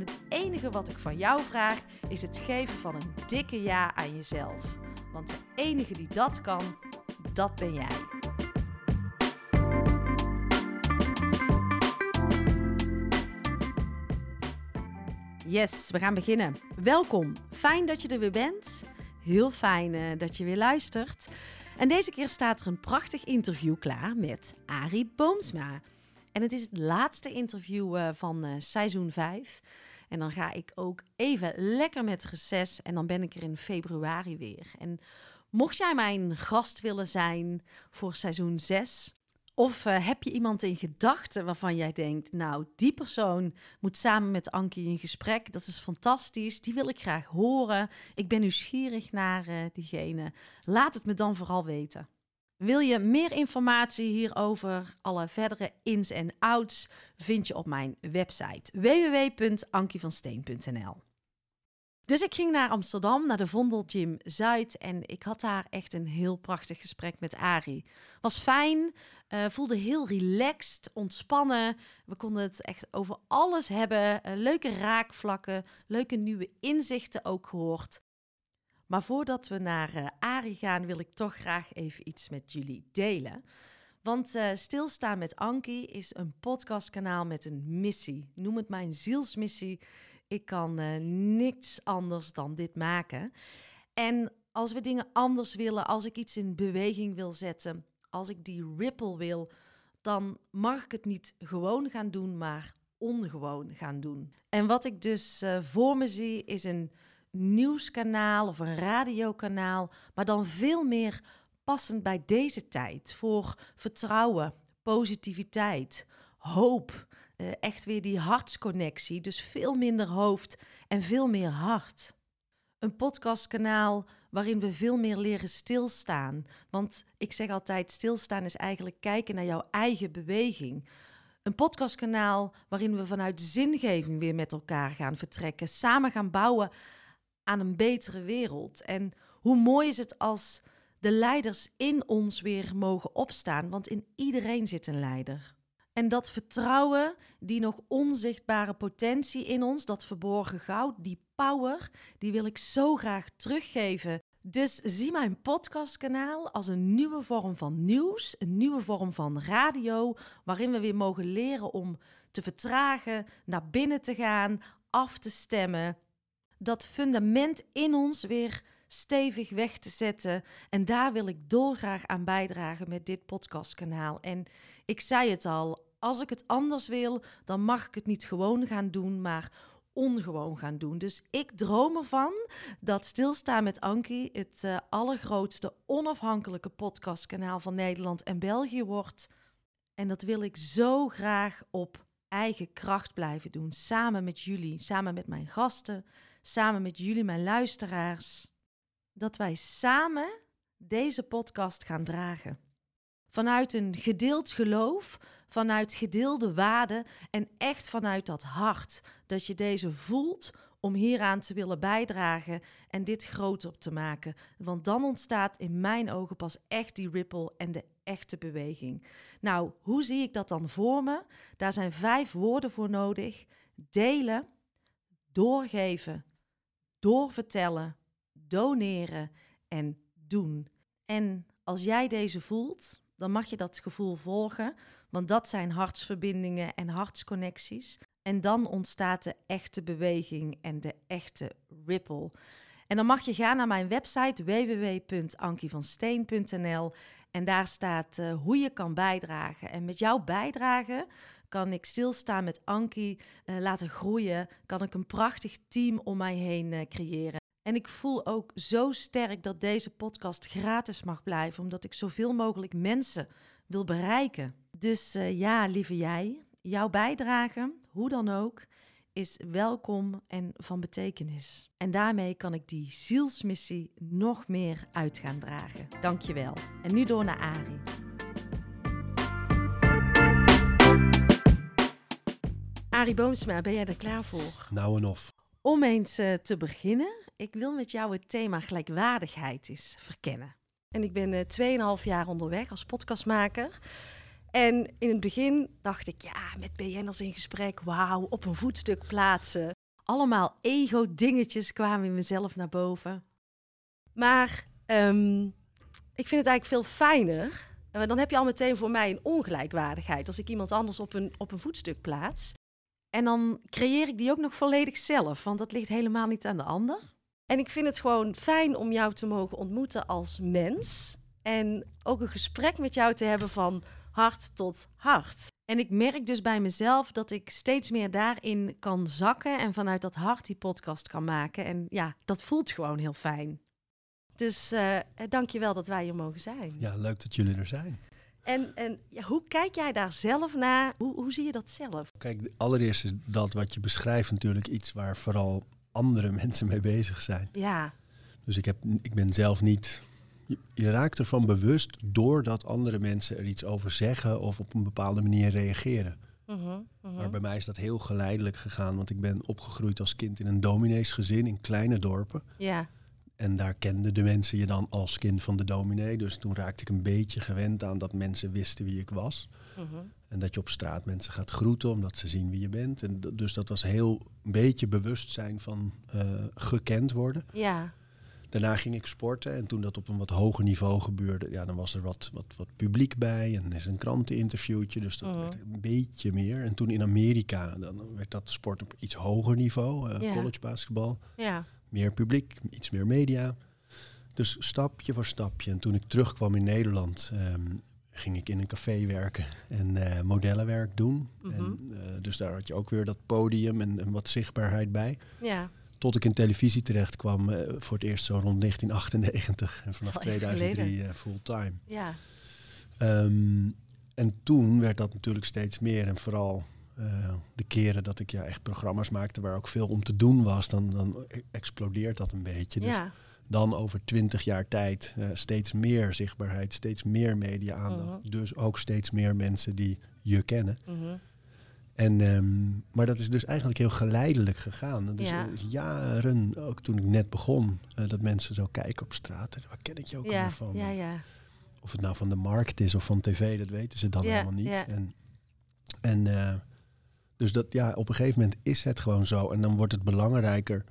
En het enige wat ik van jou vraag is het geven van een dikke ja aan jezelf. Want de enige die dat kan, dat ben jij. Yes, we gaan beginnen. Welkom. Fijn dat je er weer bent. Heel fijn uh, dat je weer luistert. En deze keer staat er een prachtig interview klaar met Arie Boomsma. En het is het laatste interview uh, van uh, seizoen 5. En dan ga ik ook even lekker met reces en dan ben ik er in februari weer. En mocht jij mijn gast willen zijn voor seizoen 6, of uh, heb je iemand in gedachten waarvan jij denkt, nou, die persoon moet samen met Ankie in gesprek. Dat is fantastisch. Die wil ik graag horen. Ik ben nieuwsgierig naar uh, diegene. Laat het me dan vooral weten. Wil je meer informatie hierover, alle verdere ins en outs, vind je op mijn website www.ankievansteen.nl. Dus ik ging naar Amsterdam, naar de Vondel Gym Zuid. En ik had daar echt een heel prachtig gesprek met Ari. Was fijn, uh, voelde heel relaxed, ontspannen. We konden het echt over alles hebben. Uh, leuke raakvlakken, leuke nieuwe inzichten ook gehoord. Maar voordat we naar uh, Ari gaan, wil ik toch graag even iets met jullie delen. Want uh, Stilstaan met Ankie is een podcastkanaal met een missie. Noem het mijn zielsmissie. Ik kan uh, niks anders dan dit maken. En als we dingen anders willen, als ik iets in beweging wil zetten, als ik die ripple wil, dan mag ik het niet gewoon gaan doen, maar ongewoon gaan doen. En wat ik dus voor me zie, is een nieuwskanaal of een radiokanaal, maar dan veel meer passend bij deze tijd voor vertrouwen, positiviteit, hoop, uh, echt weer die hartsconnectie, dus veel minder hoofd en veel meer hart. Een podcastkanaal waarin we veel meer leren stilstaan. Want ik zeg altijd: stilstaan is eigenlijk kijken naar jouw eigen beweging. Een podcastkanaal waarin we vanuit zingeving weer met elkaar gaan vertrekken, samen gaan bouwen aan een betere wereld. En hoe mooi is het als de leiders in ons weer mogen opstaan, want in iedereen zit een leider. En dat vertrouwen, die nog onzichtbare potentie in ons, dat verborgen goud, die power, die wil ik zo graag teruggeven. Dus zie mijn podcastkanaal als een nieuwe vorm van nieuws, een nieuwe vorm van radio, waarin we weer mogen leren om te vertragen, naar binnen te gaan, af te stemmen dat fundament in ons weer stevig weg te zetten. En daar wil ik dolgraag aan bijdragen met dit podcastkanaal. En ik zei het al, als ik het anders wil, dan mag ik het niet gewoon gaan doen, maar ongewoon gaan doen. Dus ik droom ervan dat Stilstaan met Ankie het uh, allergrootste onafhankelijke podcastkanaal van Nederland en België wordt. En dat wil ik zo graag op eigen kracht blijven doen. Samen met jullie, samen met mijn gasten, samen met jullie, mijn luisteraars. Dat wij samen deze podcast gaan dragen. Vanuit een gedeeld geloof, vanuit gedeelde waarden en echt vanuit dat hart dat je deze voelt om hieraan te willen bijdragen en dit groter te maken. Want dan ontstaat in mijn ogen pas echt die ripple en de echte beweging. Nou, hoe zie ik dat dan voor me? Daar zijn vijf woorden voor nodig: delen, doorgeven, doorvertellen, doneren en doen. En als jij deze voelt, dan mag je dat gevoel volgen, want dat zijn hartsverbindingen en hartsconnecties. En dan ontstaat de echte beweging en de echte ripple. En dan mag je gaan naar mijn website www.ankievansteen.nl en daar staat uh, hoe je kan bijdragen. En met jouw bijdrage kan ik stilstaan met Ankie, uh, laten groeien, kan ik een prachtig team om mij heen uh, creëren. En ik voel ook zo sterk dat deze podcast gratis mag blijven, omdat ik zoveel mogelijk mensen wil bereiken. Dus ja, lieve jij, jouw bijdrage, hoe dan ook, is welkom en van betekenis. En daarmee kan ik die zielsmissie nog meer uit gaan dragen. Dankjewel. En nu door naar Ari. Arie Boomsma, ben jij er klaar voor? Nou en of. Om eens uh, te beginnen, ik wil met jou het thema gelijkwaardigheid eens verkennen. En ik ben uh, 2,5 jaar onderweg als podcastmaker. En in het begin dacht ik, ja, met BN'ers in gesprek, wauw, op een voetstuk plaatsen. Allemaal ego-dingetjes kwamen in mezelf naar boven. Maar um, ik vind het eigenlijk veel fijner. Dan heb je al meteen voor mij een ongelijkwaardigheid als ik iemand anders op een, op een voetstuk plaats. En dan creëer ik die ook nog volledig zelf, want dat ligt helemaal niet aan de ander. En ik vind het gewoon fijn om jou te mogen ontmoeten als mens. En ook een gesprek met jou te hebben van hart tot hart. En ik merk dus bij mezelf dat ik steeds meer daarin kan zakken en vanuit dat hart die podcast kan maken. En ja, dat voelt gewoon heel fijn. Dus uh, dank je wel dat wij hier mogen zijn. Ja, leuk dat jullie er zijn. En, en ja, hoe kijk jij daar zelf naar? Hoe, hoe zie je dat zelf? Kijk, allereerst is dat wat je beschrijft natuurlijk iets waar vooral andere mensen mee bezig zijn. Ja. Dus ik, heb, ik ben zelf niet. Je, je raakt ervan bewust doordat andere mensen er iets over zeggen of op een bepaalde manier reageren. Uh -huh. Maar bij mij is dat heel geleidelijk gegaan, want ik ben opgegroeid als kind in een domineesgezin in kleine dorpen. Ja. En daar kenden de mensen je dan als kind van de dominee. Dus toen raakte ik een beetje gewend aan dat mensen wisten wie ik was. -huh. En dat je op straat mensen gaat groeten omdat ze zien wie je bent. En dus dat was heel een beetje bewustzijn van uh, gekend worden. Ja. Daarna ging ik sporten en toen dat op een wat hoger niveau gebeurde, ja, dan was er wat, wat, wat publiek bij en is een kranteninterviewtje, dus dat Mhm. werd een beetje meer. En toen in Amerika, dan werd dat sport op iets hoger niveau, uh, Ja. college basketbal, Ja. meer publiek, iets meer media. Dus stapje voor stapje. En toen ik terugkwam in Nederland, ehm, ging ik in een café werken en eh, modellenwerk doen. Mhm. En, eh, dus daar had je ook weer dat podium en, en wat zichtbaarheid bij. Ja. Tot ik in televisie terecht kwam eh, voor het eerst zo rond 1998 en vanaf Al even 2003 eh, fulltime. Ja. Ehm, en toen werd dat natuurlijk steeds meer en vooral eh, de keren dat ik ja, echt programma's maakte waar ook veel om te doen was, dan, dan e- explodeert dat een beetje. Dus Ja. dan over twintig jaar tijd steeds meer zichtbaarheid, steeds meer media-aandacht. Mhm. Dus ook steeds meer mensen die je kennen. Mhm. En, ehm, maar dat is dus eigenlijk heel geleidelijk gegaan. Dus Ja. jaren, ook toen ik net begon, eh, dat mensen zo kijken op straat. en Waar ken ik je ook Ja. van? Ja. Ja. Of het nou van de markt is of van tv, dat weten ze dan helemaal niet. ja. En, en eh, dus dat, ja, op een gegeven moment is het gewoon zo. En dan wordt het belangrijker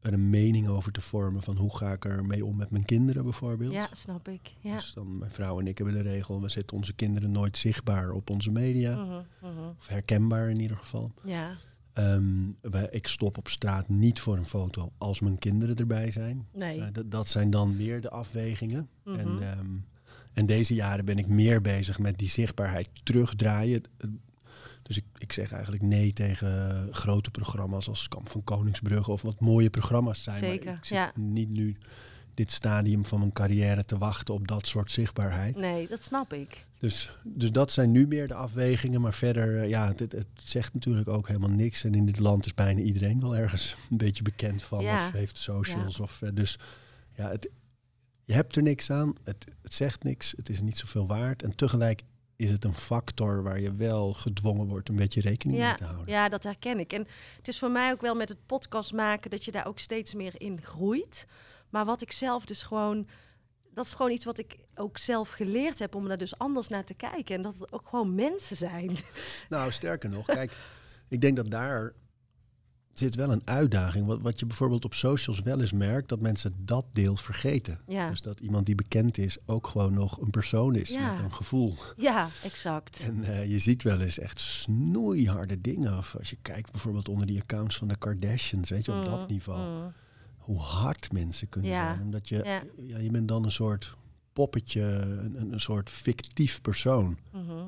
er een mening over te vormen van hoe ga ik er mee om met mijn kinderen bijvoorbeeld. Ja, snap ik. Ja. Dus dan mijn vrouw en ik hebben de regel, we zetten onze kinderen nooit zichtbaar op onze media. Mhm, mhm. Of herkenbaar in ieder geval. Ja. Ehm, we- ik stop op straat niet voor een foto als mijn kinderen erbij zijn. Nee. Eh, dat- zijn dan meer de afwegingen. Mhm. En, ehm, en deze jaren ben ik meer bezig met die zichtbaarheid terugdraaien. Dus ik, ik zeg eigenlijk nee tegen grote programma's als Kamp van Koningsbrugge of wat mooie programma's zijn. maar Zeker, ik zit ja. niet nu dit stadium van mijn carrière te wachten op dat soort zichtbaarheid. Nee, dat snap ik. Dus, dus dat zijn nu meer de afwegingen. Maar verder, eh, ja, het, het, zegt natuurlijk ook helemaal niks. En in dit land is bijna iedereen wel ergens een beetje bekend van. Ja. Of heeft socials. Of, eh, dus ja, het, je hebt er niks aan. Het, het zegt niks. Het is niet zoveel waard. En tegelijk is het een factor waar je wel gedwongen wordt een beetje rekening mee te houden. Ja, dat herken ik. En het is voor mij ook wel met het podcast maken dat je daar ook steeds meer in groeit. Maar wat ik zelf dus gewoon, dat is gewoon iets wat ik ook zelf geleerd heb om daar dus anders naar te kijken. En dat het ook gewoon mensen zijn. Nou, sterker nog, kijk, ik denk dat daar zit wel een uitdaging. Wat, wat je bijvoorbeeld op socials wel eens merkt, dat mensen dat deel vergeten. Ja, Dus dat iemand die bekend is ook gewoon nog een persoon is Ja. met een gevoel. ja exact. En eh, je ziet wel eens echt snoeiharde dingen. Of als je kijkt bijvoorbeeld onder die accounts van de Kardashians, weet je, op dat Mm, niveau. mm. hoe hard mensen kunnen Ja. zijn. Omdat je, Ja. je bent dan een soort poppetje, een, een- soort fictief persoon. Mhm.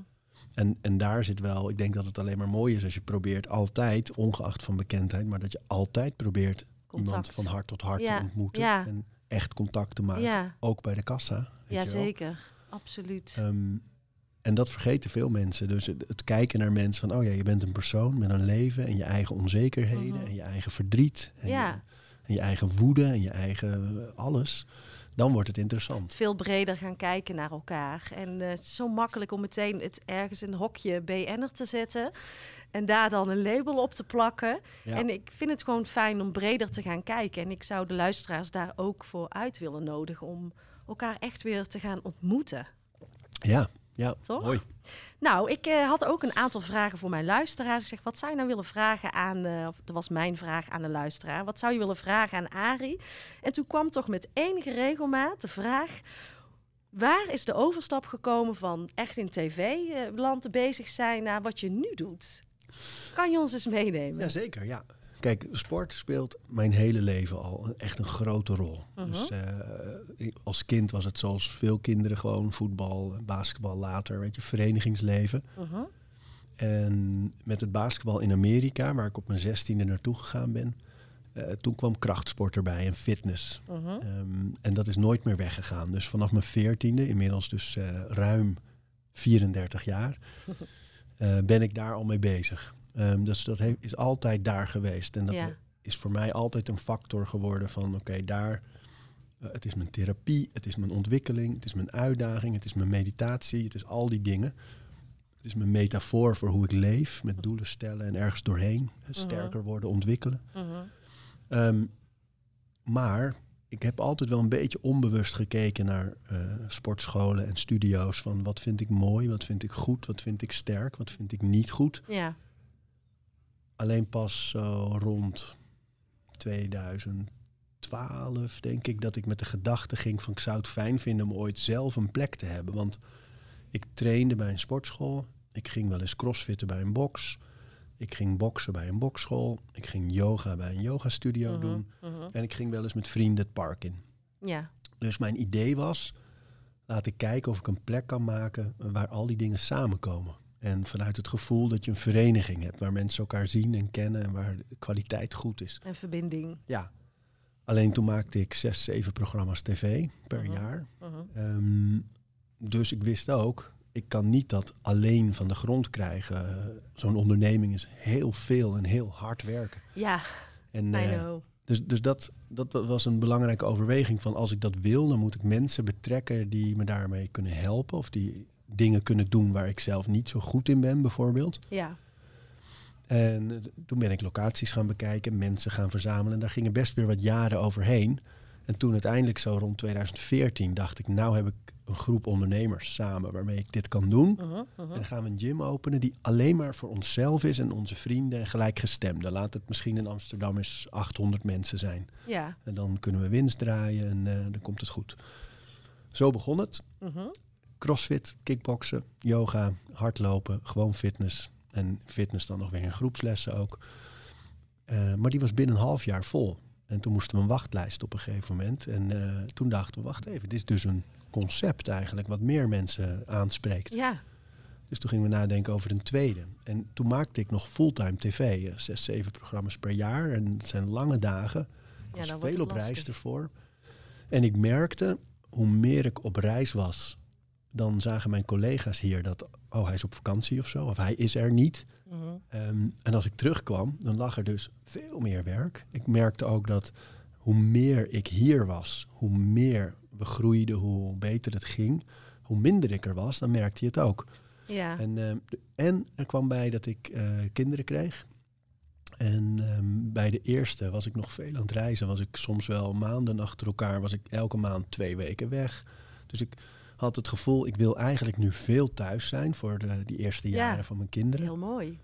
En, en daar zit wel, ik denk dat het alleen maar mooi is als je probeert altijd, ongeacht van bekendheid, maar dat je altijd probeert iemand Contact. van hart tot hart Ja, te ontmoeten. ja. En echt contact te maken. Ja, Ook bij de kassa. weet ja je wel. zeker. Absoluut. Ehm, en dat vergeten veel mensen. Dus het, het kijken naar mensen van, oh ja, je bent een persoon met een leven en je eigen onzekerheden Mhm. en je eigen verdriet. En, Ja. je, en je eigen woede en je eigen eh, alles. Dan wordt het interessant. veel breder gaan kijken naar elkaar. En eh, het is zo makkelijk om meteen het ergens in een hokje BN'er te zetten. En daar dan een label op te plakken. Ja. En ik vind het gewoon fijn om breder te gaan kijken. En ik zou de luisteraars daar ook voor uit willen nodigen. Om elkaar echt weer te gaan ontmoeten. Ja, ja, Toch? mooi. Nou, ik eh, had ook een aantal vragen voor mijn luisteraars. Ik zeg, wat zou je nou willen vragen aan... eh, of dat was mijn vraag aan de luisteraar. Wat zou je willen vragen aan Arie? En toen kwam toch met enige regelmaat de vraag... Waar is de overstap gekomen van echt in tv-land bezig zijn... naar wat je nu doet? Kan je ons eens meenemen? Jazeker, ja. Kijk, sport speelt mijn hele leven al echt een grote rol. Mhm. Dus eh, als kind was het zoals veel kinderen gewoon voetbal, basketbal later, weet je, verenigingsleven. Mhm. En met het basketbal in Amerika, waar ik op mijn zestiende naartoe gegaan ben, eh, toen kwam krachtsport erbij en fitness. Mhm. Ehm, en dat is nooit meer weggegaan. Dus vanaf mijn veertiende, inmiddels dus eh, ruim 34 jaar, ben ik daar al mee bezig. Ehm, dus dat heeft, is altijd daar geweest. En dat Ja. is voor mij altijd een factor geworden van oké, daar. eh, het is mijn therapie, het is mijn ontwikkeling, het is mijn uitdaging, het is mijn meditatie, het is al die dingen. Het is mijn metafoor voor hoe ik leef, met doelen stellen en ergens doorheen. eh, Sterker worden, ontwikkelen. Mhm. Ehm, maar ik heb altijd wel een beetje onbewust gekeken naar eh, sportscholen en studio's. Van wat vind ik mooi, wat vind ik goed, wat vind ik sterk, wat vind ik niet goed. Ja. Alleen pas zo rond 2012 denk ik dat ik met de gedachte ging van ik zou het fijn vinden om ooit zelf een plek te hebben. Want ik trainde bij een sportschool. Ik ging wel eens crossfitten bij een box. Ik ging boksen bij een bokschool. Ik ging yoga bij een yogastudio Mhm. doen. Mhm. En ik ging wel eens met vrienden het park in. Ja. Dus mijn idee was, laat ik kijken of ik een plek kan maken waar al die dingen samenkomen. En vanuit het gevoel dat je een vereniging hebt waar mensen elkaar zien en kennen en waar de kwaliteit goed is. En verbinding. Ja. Alleen toen maakte ik zes, zeven programma's tv per Mhm. jaar. Mhm. Ehm, dus ik wist ook, ik kan niet dat alleen van de grond krijgen. Zo'n onderneming is heel veel en heel hard werken. Ja, En, eh, dus, dus dat, dat was een belangrijke overweging van als ik dat wil, dan moet ik mensen betrekken die me daarmee kunnen helpen. Of die dingen kunnen doen waar ik zelf niet zo goed in ben, bijvoorbeeld. Ja. En eh, toen ben ik locaties gaan bekijken, mensen gaan verzamelen. En daar gingen best weer wat jaren overheen. En toen uiteindelijk zo rond 2014 dacht ik, nou heb ik een groep ondernemers samen waarmee ik dit kan doen. Mhm. Mhm. En dan gaan we een gym openen die alleen maar voor onszelf is en onze vrienden en gelijkgestemden. Laat het misschien in Amsterdam eens 800 mensen zijn. Ja. En dan kunnen we winst draaien en eh, dan komt het goed. Zo begon het. Mhm. Crossfit, kickboksen, yoga, hardlopen, gewoon fitness. En fitness dan nog weer in groepslessen ook. Eh, maar die was binnen een half jaar vol. En toen moesten we een wachtlijst op een gegeven moment. En eh, toen dachten we, wacht even, dit is dus een concept eigenlijk wat meer mensen aanspreekt. Ja. Dus toen gingen we nadenken over een tweede. En toen maakte ik nog fulltime tv, eh, zes, zeven programma's per jaar. En het zijn lange dagen. Ik was veel op reis ervoor. En ik merkte, hoe meer ik op reis was, dan zagen mijn collega's hier dat, oh, hij is op vakantie of zo, of hij is er niet. Mhm. Ehm, en als ik terugkwam, dan lag er dus veel meer werk. Ik merkte ook dat hoe meer ik hier was, hoe meer we groeiden, hoe beter het ging. Hoe minder ik er was, dan merkte je het ook. Ja. En, ehm, en er kwam bij dat ik eh, kinderen kreeg. En ehm, bij de eerste was ik nog veel aan het reizen. Was ik soms wel maanden achter elkaar. Was ik elke maand twee weken weg. Dus ik had het gevoel, ik wil eigenlijk nu veel thuis zijn voor de, die eerste Ja. jaren van mijn kinderen. Heel mooi.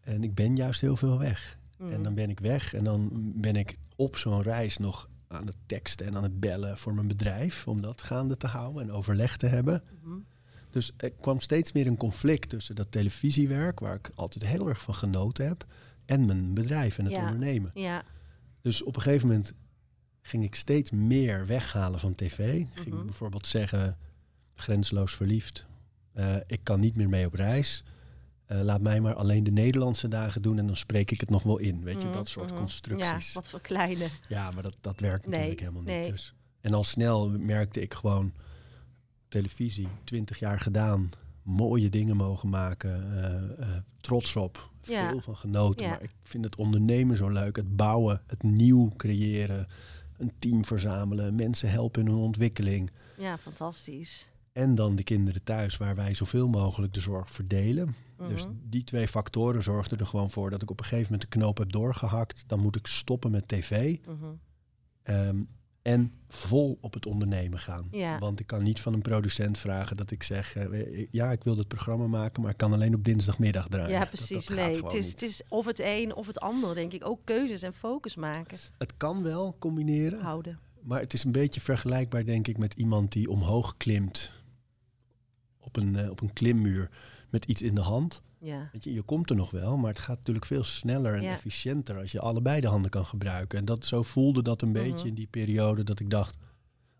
En ik ben juist heel veel weg. Mhm. En dan ben ik weg en dan ben ik op zo'n reis nog aan het teksten en aan het bellen voor mijn bedrijf. Om dat gaande te houden en overleg te hebben. Mhm. Dus er kwam steeds meer een conflict tussen dat televisiewerk, waar ik altijd heel erg van genoten heb, en mijn bedrijf en het Ja. ondernemen. Ja. Dus op een gegeven moment ging ik steeds meer weghalen van tv. Ging ik bijvoorbeeld zeggen, grenzeloos verliefd. Eh, ik kan niet meer mee op reis. Eh, laat mij maar alleen de Nederlandse dagen doen en dan spreek ik het nog wel in. Weet je, Mhm, dat soort mhm. constructies. Ja, wat voor kleine. Ja, maar dat, dat werkt Nee, natuurlijk helemaal niet. Dus. En al snel merkte ik gewoon televisie, 20 jaar gedaan, mooie dingen mogen maken, eh, trots op, Ja. veel van genoten. Ja. Maar ik vind het ondernemen zo leuk, het bouwen, het nieuw creëren, een team verzamelen, mensen helpen in hun ontwikkeling. Ja, fantastisch. En dan de kinderen thuis, waar wij zoveel mogelijk de zorg verdelen. Dus Mhm. die twee factoren zorgden er gewoon voor dat ik op een gegeven moment de knoop heb doorgehakt. Dan moet ik stoppen met tv. Mhm. Ehm, en vol op het ondernemen gaan. Ja. Want ik kan niet van een producent vragen dat ik zeg... eh, ja, ik wil dit programma maken, maar ik kan alleen op dinsdagmiddag draaien. Ja, precies. dat nee, het is, het is of het een of het ander, denk ik. Ook keuzes en focus maken. Het kan wel combineren, Houden. maar het is een beetje vergelijkbaar, denk ik, met iemand die omhoog klimt op een, eh, op een klimmuur met iets in de hand. Ja. Weet je, je komt er nog wel, maar het gaat natuurlijk veel sneller en Ja. efficiënter als je allebei de handen kan gebruiken. En dat, zo voelde dat een Mhm. beetje in die periode dat ik dacht,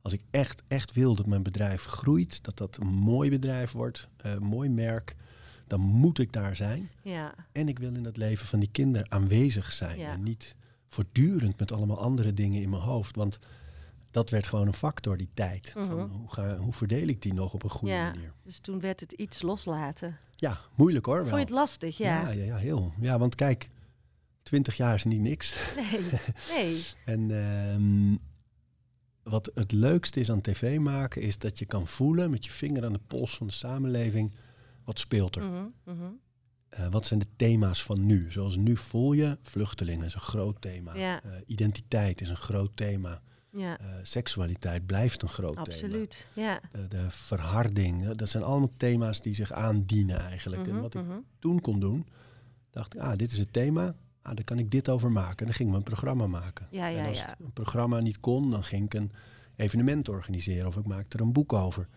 als ik echt, echt wil dat mijn bedrijf groeit, dat dat een mooi bedrijf wordt, eh, een mooi merk, dan moet ik daar zijn. Ja. En ik wil in het leven van die kinderen aanwezig zijn en niet voortdurend met allemaal andere dingen in mijn hoofd. Want dat werd gewoon een factor, die tijd. Mhm. Van hoe, ga, hoe verdeel ik die nog op een goede Ja. manier? Dus toen werd het iets loslaten. Ja, moeilijk hoor. Vond Wel. je het lastig? Ja. Ja, ja, ja, heel. Ja, want kijk, 20 jaar is niet niks. Nee. Nee. En ehm, wat het leukste is aan tv maken, is dat je kan voelen met je vinger aan de pols van de samenleving, wat speelt er? Mhm, mhm. Eh, wat zijn de thema's van nu? Zoals nu voel je, vluchtelingen is een groot thema. Ja. Eh, identiteit is een groot thema. Ja, Eh, seksualiteit blijft een groot thema. absoluut. Ja. De, de verharding, eh, dat zijn allemaal thema's die zich aandienen eigenlijk. en Mhm, wat ik mhm. toen kon doen, dacht ik, ah, dit is het thema. Ah, daar kan ik dit over maken. En dan ging ik mijn programma maken. Ja, ja, en als ja. het een programma niet kon, dan ging ik een evenement organiseren of ik maakte er een boek over.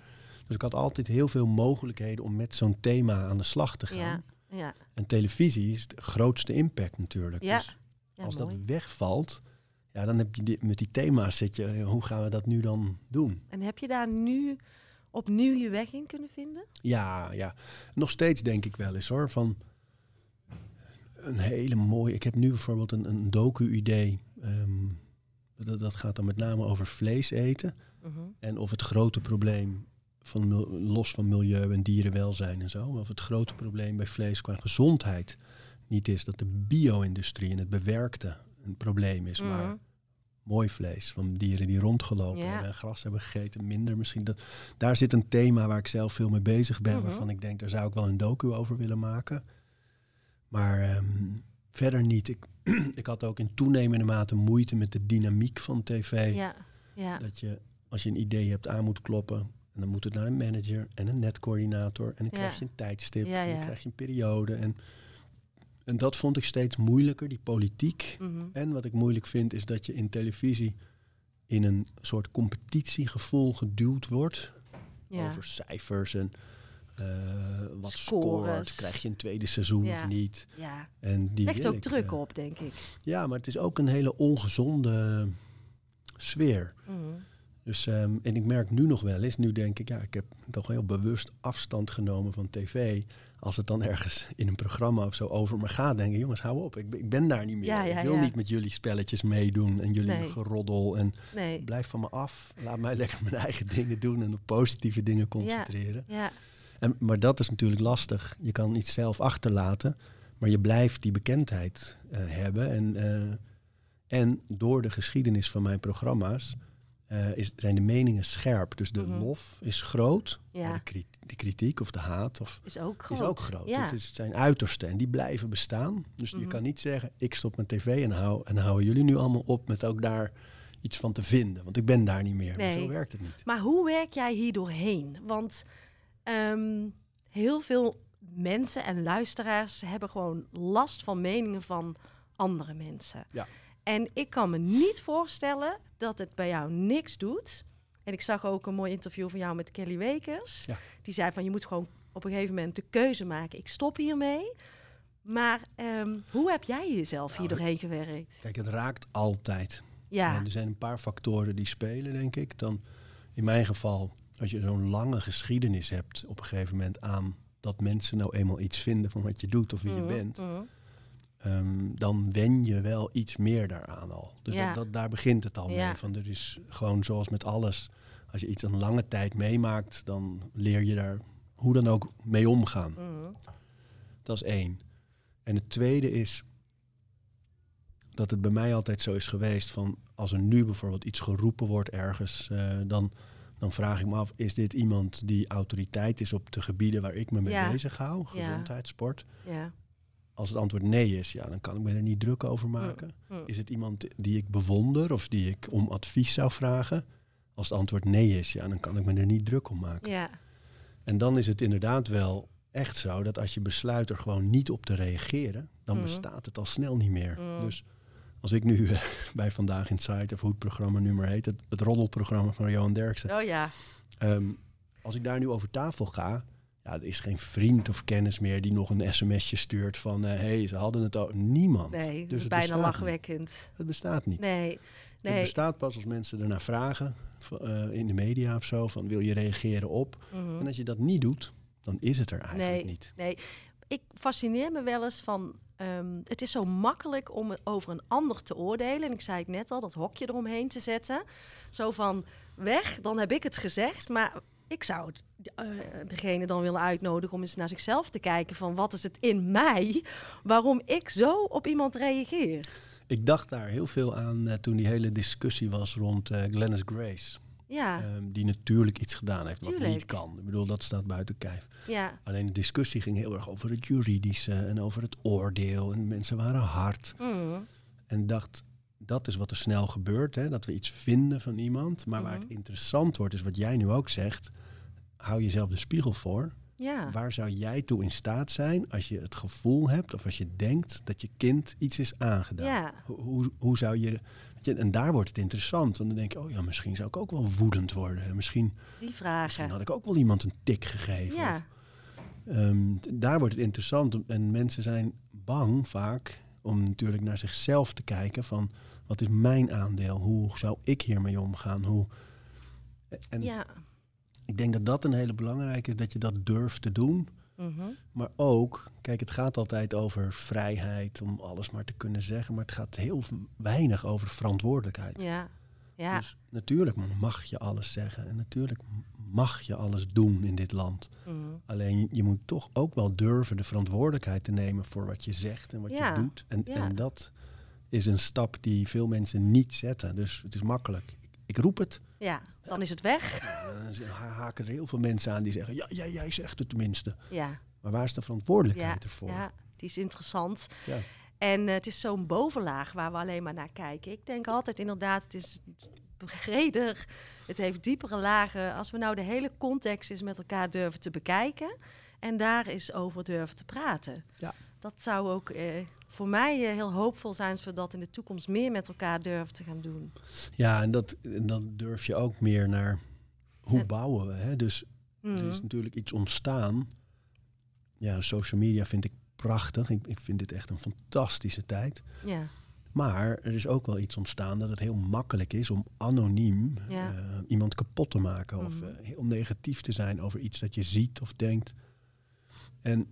Dus ik had altijd heel veel mogelijkheden om met zo'n thema aan de slag te gaan. Ja. Ja. En televisie is de grootste impact natuurlijk. Ja. Dus als mooi. dat wegvalt, ja, dan heb je die- met die thema's zit je, hoe gaan we dat nu dan doen? En heb je daar nu opnieuw je weg in kunnen vinden? Ja, ja. Nog steeds denk ik wel eens hoor. Van een hele mooie. Ik heb nu bijvoorbeeld een, een docu-idee. ehm, dat, dat gaat dan met name over vlees eten. Mhm. En of het grote probleem, van, los van milieu en dierenwelzijn en zo, maar of het grote probleem bij vlees qua gezondheid niet is dat de bio-industrie en het bewerkte een probleem is, maar Mhm. mooi vlees van dieren die rondgelopen Ja. en gras hebben gegeten, minder misschien. Dat, daar zit een thema waar ik zelf veel mee bezig ben, Mhm. waarvan ik denk, daar zou ik wel een docu over willen maken. Maar ehm, verder niet. Ik, ik had ook in toenemende mate moeite met de dynamiek van tv. Ja. Ja. Dat je, als je een idee hebt, aan moet kloppen. En dan moet het naar een manager en een netcoördinator. En dan krijg je een tijdstip. Ja, En dan krijg je een periode. En, en dat vond ik steeds moeilijker, die politiek. Mhm. En wat ik moeilijk vind, is dat je in televisie in een soort competitiegevoel geduwd wordt. Ja. Over cijfers en eh, wat scoort. Krijg je een tweede seizoen Ja. of niet? ja. En die Legt ook ik, druk eh, op, denk ik. Ja, maar het is ook een hele ongezonde sfeer. Mhm. Dus, ehm, en ik merk nu nog wel eens, nu denk ik, ja, ik heb toch heel bewust afstand genomen van tv. Als het dan ergens in een programma of zo over me gaat, denk ik, jongens, hou op. Ik, ben- ik ben daar niet meer. Ja, ja, ik wil ja. niet met jullie spelletjes meedoen en jullie Nee. geroddel. En Nee. blijf van me af. Laat mij lekker mijn eigen dingen doen en op positieve dingen concentreren. Ja. En, maar dat is natuurlijk lastig. Je kan iets zelf achterlaten, maar je blijft die bekendheid eh, hebben. En, eh, en door de geschiedenis van mijn programma's eh, is, zijn de meningen scherp. Dus de Mhm. lof is groot, Ja. maar de, kri- de kritiek of de haat of, Is ook groot. is ook groot. Ja. Dus zijn uitersten en die blijven bestaan. Dus je Mhm. kan niet zeggen, ik stop met tv en, hou, en houden jullie nu allemaal op met ook daar iets van te vinden. Want ik ben daar niet meer. Maar zo Nee. werkt het niet. Maar hoe werk jij hier doorheen? Want ehm, heel veel mensen en luisteraars hebben gewoon last van meningen van andere mensen. Ja. En ik kan me niet voorstellen dat het bij jou niks doet. En ik zag ook een mooi interview van jou met Kelly Wekers. Ja. Die zei van je moet gewoon op een gegeven moment de keuze maken. Ik stop hiermee. Maar ehm, hoe heb jij jezelf hier doorheen gewerkt? Kijk, het raakt altijd. Ja. En er zijn een paar factoren die spelen, denk ik. Dan, in mijn geval, als je zo'n lange geschiedenis hebt op een gegeven moment aan dat mensen nou eenmaal iets vinden van wat je doet of wie je Mhm, bent, mhm. Ehm, dan wen je wel iets meer daaraan al. Dus Ja. dat, dat, daar begint het al Ja. mee. Van er is gewoon zoals met alles, als je iets een lange tijd meemaakt, dan leer je daar hoe dan ook mee omgaan. Mhm. Dat is één. En het tweede is dat het bij mij altijd zo is geweest van als er nu bijvoorbeeld iets geroepen wordt ergens, eh, dan, dan vraag ik me af, is dit iemand die autoriteit is op de gebieden waar ik me mee Ja. bezig hou, gezondheid, sport? Ja. Als het antwoord nee is, ja, dan kan ik me er niet druk over maken. Mm. Is het iemand die ik bewonder of die ik om advies zou vragen? Als het antwoord nee is, ja, dan kan ik me er niet druk om maken. Ja. En dan is het inderdaad wel echt zo dat als je besluit er gewoon niet op te reageren, dan Mhm. bestaat het al snel niet meer. Dus als ik nu bij Vandaag in Site, of hoe het programma nu maar heet, het, het roddelprogramma van Johan Derksen, Oh ja. ehm, als ik daar nu over tafel ga, ja, er is geen vriend of kennis meer die nog een sms'je stuurt van hé, hey, ze hadden het al. Niemand. Nee, dat dus is het bijna bestaat niet. lachwekkend. Het bestaat niet. Nee. Het Nee. bestaat pas als mensen ernaar vragen, eh, in de media of zo, van wil je reageren op? Mhm. En als je dat niet doet, dan is het er eigenlijk Nee. niet. Nee, ik fascineer me wel eens van. ehm, het is zo makkelijk om over een ander te oordelen. En ik zei het net al, dat hokje eromheen te zetten. Zo van weg, dan heb ik het gezegd. Maar ik zou eh, degene dan willen uitnodigen om eens naar zichzelf te kijken. Van wat is het in mij waarom ik zo op iemand reageer? Ik dacht daar heel veel aan eh, toen die hele discussie was rond Glennis Grace. Ja, Ehm, die natuurlijk iets gedaan heeft wat niet kan. Ik bedoel, dat staat buiten kijf. ja. Alleen de discussie ging heel erg over het juridische en over het oordeel. En mensen waren hard. Mm, En dacht, dat is wat er snel gebeurt. Hè? Dat we iets vinden van iemand. Maar waar Mhm. het interessant wordt, is wat jij nu ook zegt. Hou jezelf de spiegel voor. ja. Waar zou jij toe in staat zijn als je het gevoel hebt of als je denkt dat je kind iets is aangedaan? Ja. Hoe, hoe, hoe zou je, weet je... En daar wordt het interessant. Want dan denk je, oh ja, misschien zou ik ook wel woedend worden. Misschien, Die misschien vragen. had ik ook wel iemand een tik gegeven. Ja. Of, ehm, daar wordt het interessant. En mensen zijn bang vaak om natuurlijk naar zichzelf te kijken van... Wat is mijn aandeel? Hoe zou ik hiermee omgaan? Hoe... En Ja. ik denk dat dat een hele belangrijke is, dat je dat durft te doen. Mhm. Maar ook, kijk, het gaat altijd over vrijheid, om alles maar te kunnen zeggen. Maar het gaat heel weinig over verantwoordelijkheid. Ja. Ja. Dus natuurlijk mag je alles zeggen en natuurlijk mag je alles doen in dit land. Mhm. Alleen je, je moet toch ook wel durven de verantwoordelijkheid te nemen voor wat je zegt en wat Ja, je doet. En, ja. en dat is een stap die veel mensen niet zetten. Dus het is makkelijk. Ik, ik roep het. ja. Dan is het weg. Dan haken er heel veel mensen aan die zeggen, ja, jij, jij zegt het tenminste. Ja. Maar waar is de verantwoordelijkheid Ja, ervoor? ja, die is interessant. Ja. En eh, het is zo'n bovenlaag waar we alleen maar naar kijken. Ik denk altijd inderdaad, het is breder, het heeft diepere lagen. Als we nou de hele context eens met elkaar durven te bekijken en daar eens over durven te praten. Ja. Dat zou ook eh, voor mij eh, heel hoopvol zijn dat in de toekomst meer met elkaar durven te gaan doen. Ja, en, dat, en dan durf je ook meer naar hoe En- bouwen we. Hè? Dus er is Mhm. natuurlijk iets ontstaan. Ja, social media vind ik prachtig. Ik, ik vind dit echt een fantastische tijd. Ja, Maar er is ook wel iets ontstaan dat het heel makkelijk is om anoniem Ja. eh, iemand kapot te maken. Of Mhm. eh, heel negatief te zijn over iets dat je ziet of denkt. En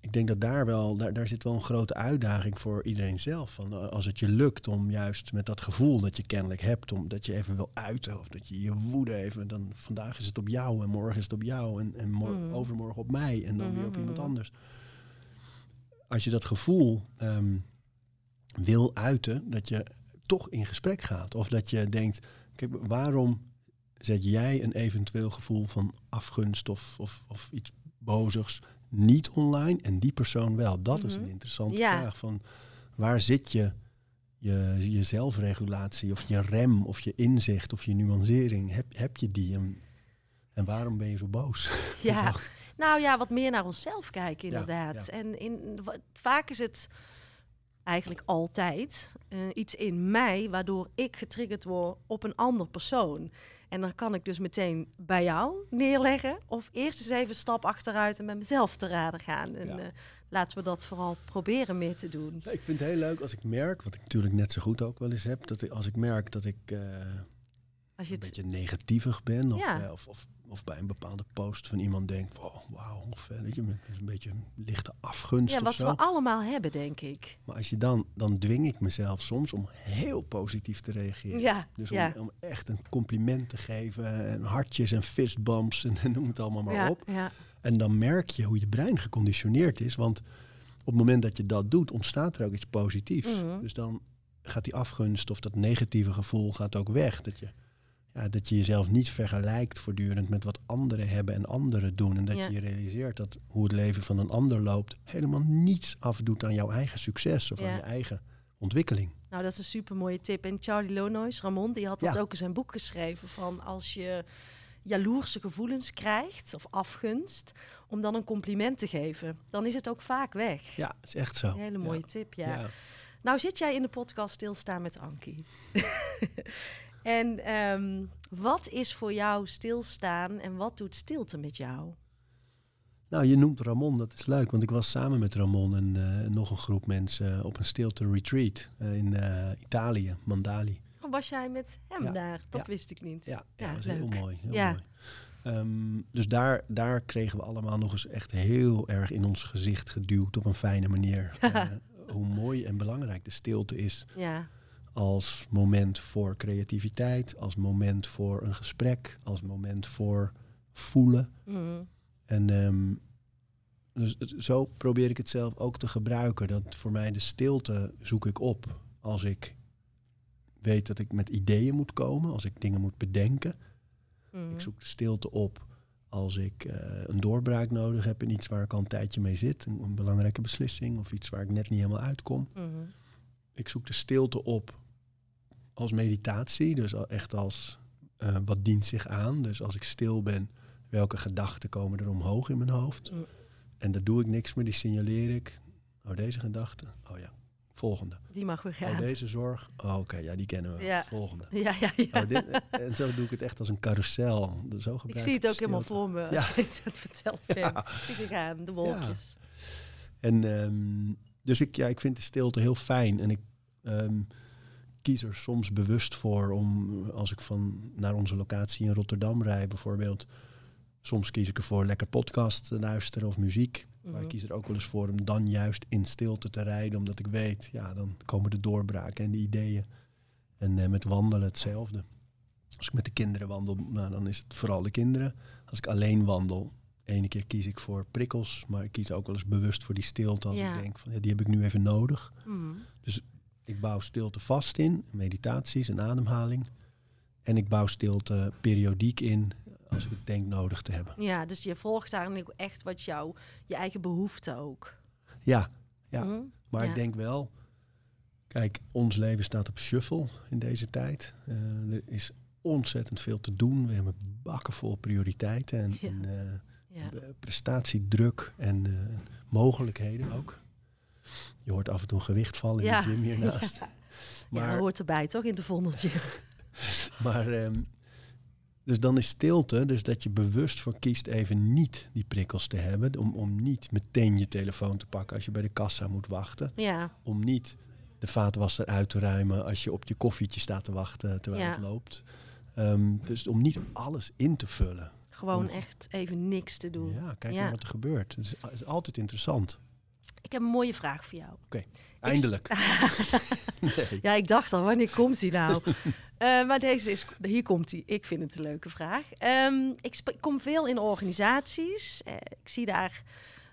ik denk dat daar wel, daar, daar zit wel een grote uitdaging voor iedereen zelf. Van, eh, als het je lukt om juist met dat gevoel dat je kennelijk hebt, om dat je even wil uiten of dat je je woede even, dan vandaag is het op jou en morgen is het op jou en, en Mhm. overmorgen op mij en dan weer op iemand mhm. anders. Als je dat gevoel ehm, wil uiten, dat je toch in gesprek gaat. Of dat je denkt, kijk, waarom zet jij een eventueel gevoel van afgunst of, of, of iets bozigs niet online en die persoon wel? Dat is Mhm. een interessante Ja. vraag. Van waar zit je, je, je zelfregulatie of je rem of je inzicht of je nuancering? Heb, heb je die? En, en waarom ben je zo boos? ja. Nou ja, wat meer naar onszelf kijken inderdaad. ja. En in, vaak is het eigenlijk altijd eh, iets in mij waardoor ik getriggerd word op een ander persoon. En dan kan ik dus meteen bij jou neerleggen of eerst eens even een stap achteruit en met mezelf te raden gaan. En Ja. eh, laten we dat vooral proberen meer te doen. Ik vind het heel leuk als ik merk, wat ik natuurlijk net zo goed ook wel eens heb, dat ik, als ik merk dat ik eh, Als je een beetje negatievig ben, of, Ja. eh, of, of, of bij een bepaalde post van iemand denk, wow, wauw, weet je, met een beetje een lichte afgunst ja, wat we allemaal hebben, denk ik. Maar als je dan, dan dwing ik mezelf soms om heel positief te reageren. Ja, Dus om, ja. om echt een compliment te geven en hartjes en fistbumps en noem het allemaal maar ja, op. ja, En dan merk je hoe je brein geconditioneerd is. Want op het moment dat je dat doet, ontstaat er ook iets positiefs. Mhm. Dus dan gaat die afgunst of dat negatieve gevoel gaat ook weg. Dat je, ja, dat je jezelf niet vergelijkt voortdurend met wat anderen hebben en anderen doen. En dat Ja. je realiseert dat hoe het leven van een ander loopt... helemaal niets afdoet aan jouw eigen succes of Ja. aan je eigen ontwikkeling. Nou, dat is een super mooie tip. En Charlie Lonois, Ramon, die had dat ook in zijn boek geschreven. Van als je jaloerse gevoelens krijgt of afgunst, om dan een compliment te geven, dan is het ook vaak weg. Ja, het is echt zo. Een hele mooie tip, ja. Ja. Nou zit jij in de podcast Stilstaan met Ankie. en ehm, wat is voor jou stilstaan en wat doet stilte met jou? Nou, je noemt Ramon, dat is leuk. Want ik was samen met Ramon en eh, nog een groep mensen op een stilte retreat eh, in eh, Italië, Mandali. Oh, was jij met hem Ja, daar? Dat ja. wist ik niet. Ja, dat is leuk. heel mooi. Heel Ja. mooi. Ehm, dus daar, daar kregen we allemaal nog eens echt heel erg in ons gezicht geduwd op een fijne manier. Eh, hoe mooi en belangrijk de stilte is Ja, als moment voor creativiteit, als moment voor een gesprek, als moment voor voelen. Mhm. En ehm, dus zo probeer ik het zelf ook te gebruiken. Dat voor mij de stilte zoek ik op als ik weet dat ik met ideeën moet komen, als ik dingen moet bedenken. Mhm. Ik zoek de stilte op als ik eh, een doorbraak nodig heb in iets waar ik al een tijdje mee zit, een, een belangrijke beslissing of iets waar ik net niet helemaal uitkom. Mhm. Ik zoek de stilte op als meditatie, dus echt als eh, wat dient zich aan. Dus als ik stil ben, welke gedachten komen er omhoog in mijn hoofd? En daar doe ik niks meer, die signaleer ik. Oh, deze gedachte. Oh ja, volgende. Die mag weer Oh, gaan. deze zorg. Oh, oké, ja, die kennen we. Ja. Volgende. Ja, ja, ja. Oh, dit, en zo doe ik het echt als een carousel. Zo ik gebruik zie het ook helemaal voor me als Ja. je het aan het vertellen bent. Ik zie ze gaan, de wolkjes. En ehm, dus ik, ja, ik vind de stilte heel fijn. En ik ehm, kies er soms bewust voor om, als ik van naar onze locatie in Rotterdam rijd bijvoorbeeld. Soms kies ik ervoor lekker podcast te luisteren of muziek. Maar Mhm. ik kies er ook wel eens voor om dan juist in stilte te rijden. Omdat ik weet, ja, dan komen de doorbraken en de ideeën. En eh, met wandelen hetzelfde. Als ik met de kinderen wandel, nou, dan is het vooral de kinderen. Als ik alleen wandel, ene keer kies ik voor prikkels. Maar ik kies ook wel eens bewust voor die stilte. Als Ja. ik denk van, ja, die heb ik nu even nodig. Mhm. Ik bouw stilte vast in, meditaties en ademhaling. En ik bouw stilte periodiek in als ik het denk nodig te hebben. Ja, dus je volgt eigenlijk echt wat jou, je eigen behoefte ook. Ja, Ja. Mhm. maar Ja. ik denk wel... Kijk, ons leven staat op shuffle in deze tijd. Eh, er is ontzettend veel te doen. We hebben bakken vol prioriteiten en, Ja. en eh, Ja. prestatiedruk en eh, mogelijkheden ook. Je hoort af en toe een gewicht vallen in Ja. de gym hiernaast. Ja, Maar, dat hoort erbij toch in de vondeltje. Maar, ehm, dus dan is stilte, dus dat je bewust voor kiest even niet die prikkels te hebben. Om, om niet meteen je telefoon te pakken als je bij de kassa moet wachten. Ja, Om niet de vaatwasser uit te ruimen als je op je koffietje staat te wachten terwijl Ja. het loopt. Ehm, dus om niet alles in te vullen. gewoon Om- echt even niks te doen. Ja, kijk Ja. maar wat er gebeurt. Het is, het is altijd interessant. Ik heb een mooie vraag voor jou. Eindelijk. nee. Ja, ik dacht al, wanneer komt die nou? Eh, maar deze is, hier komt hij. Ik vind het een leuke vraag. Ehm, ik kom veel in organisaties. Eh, ik zie daar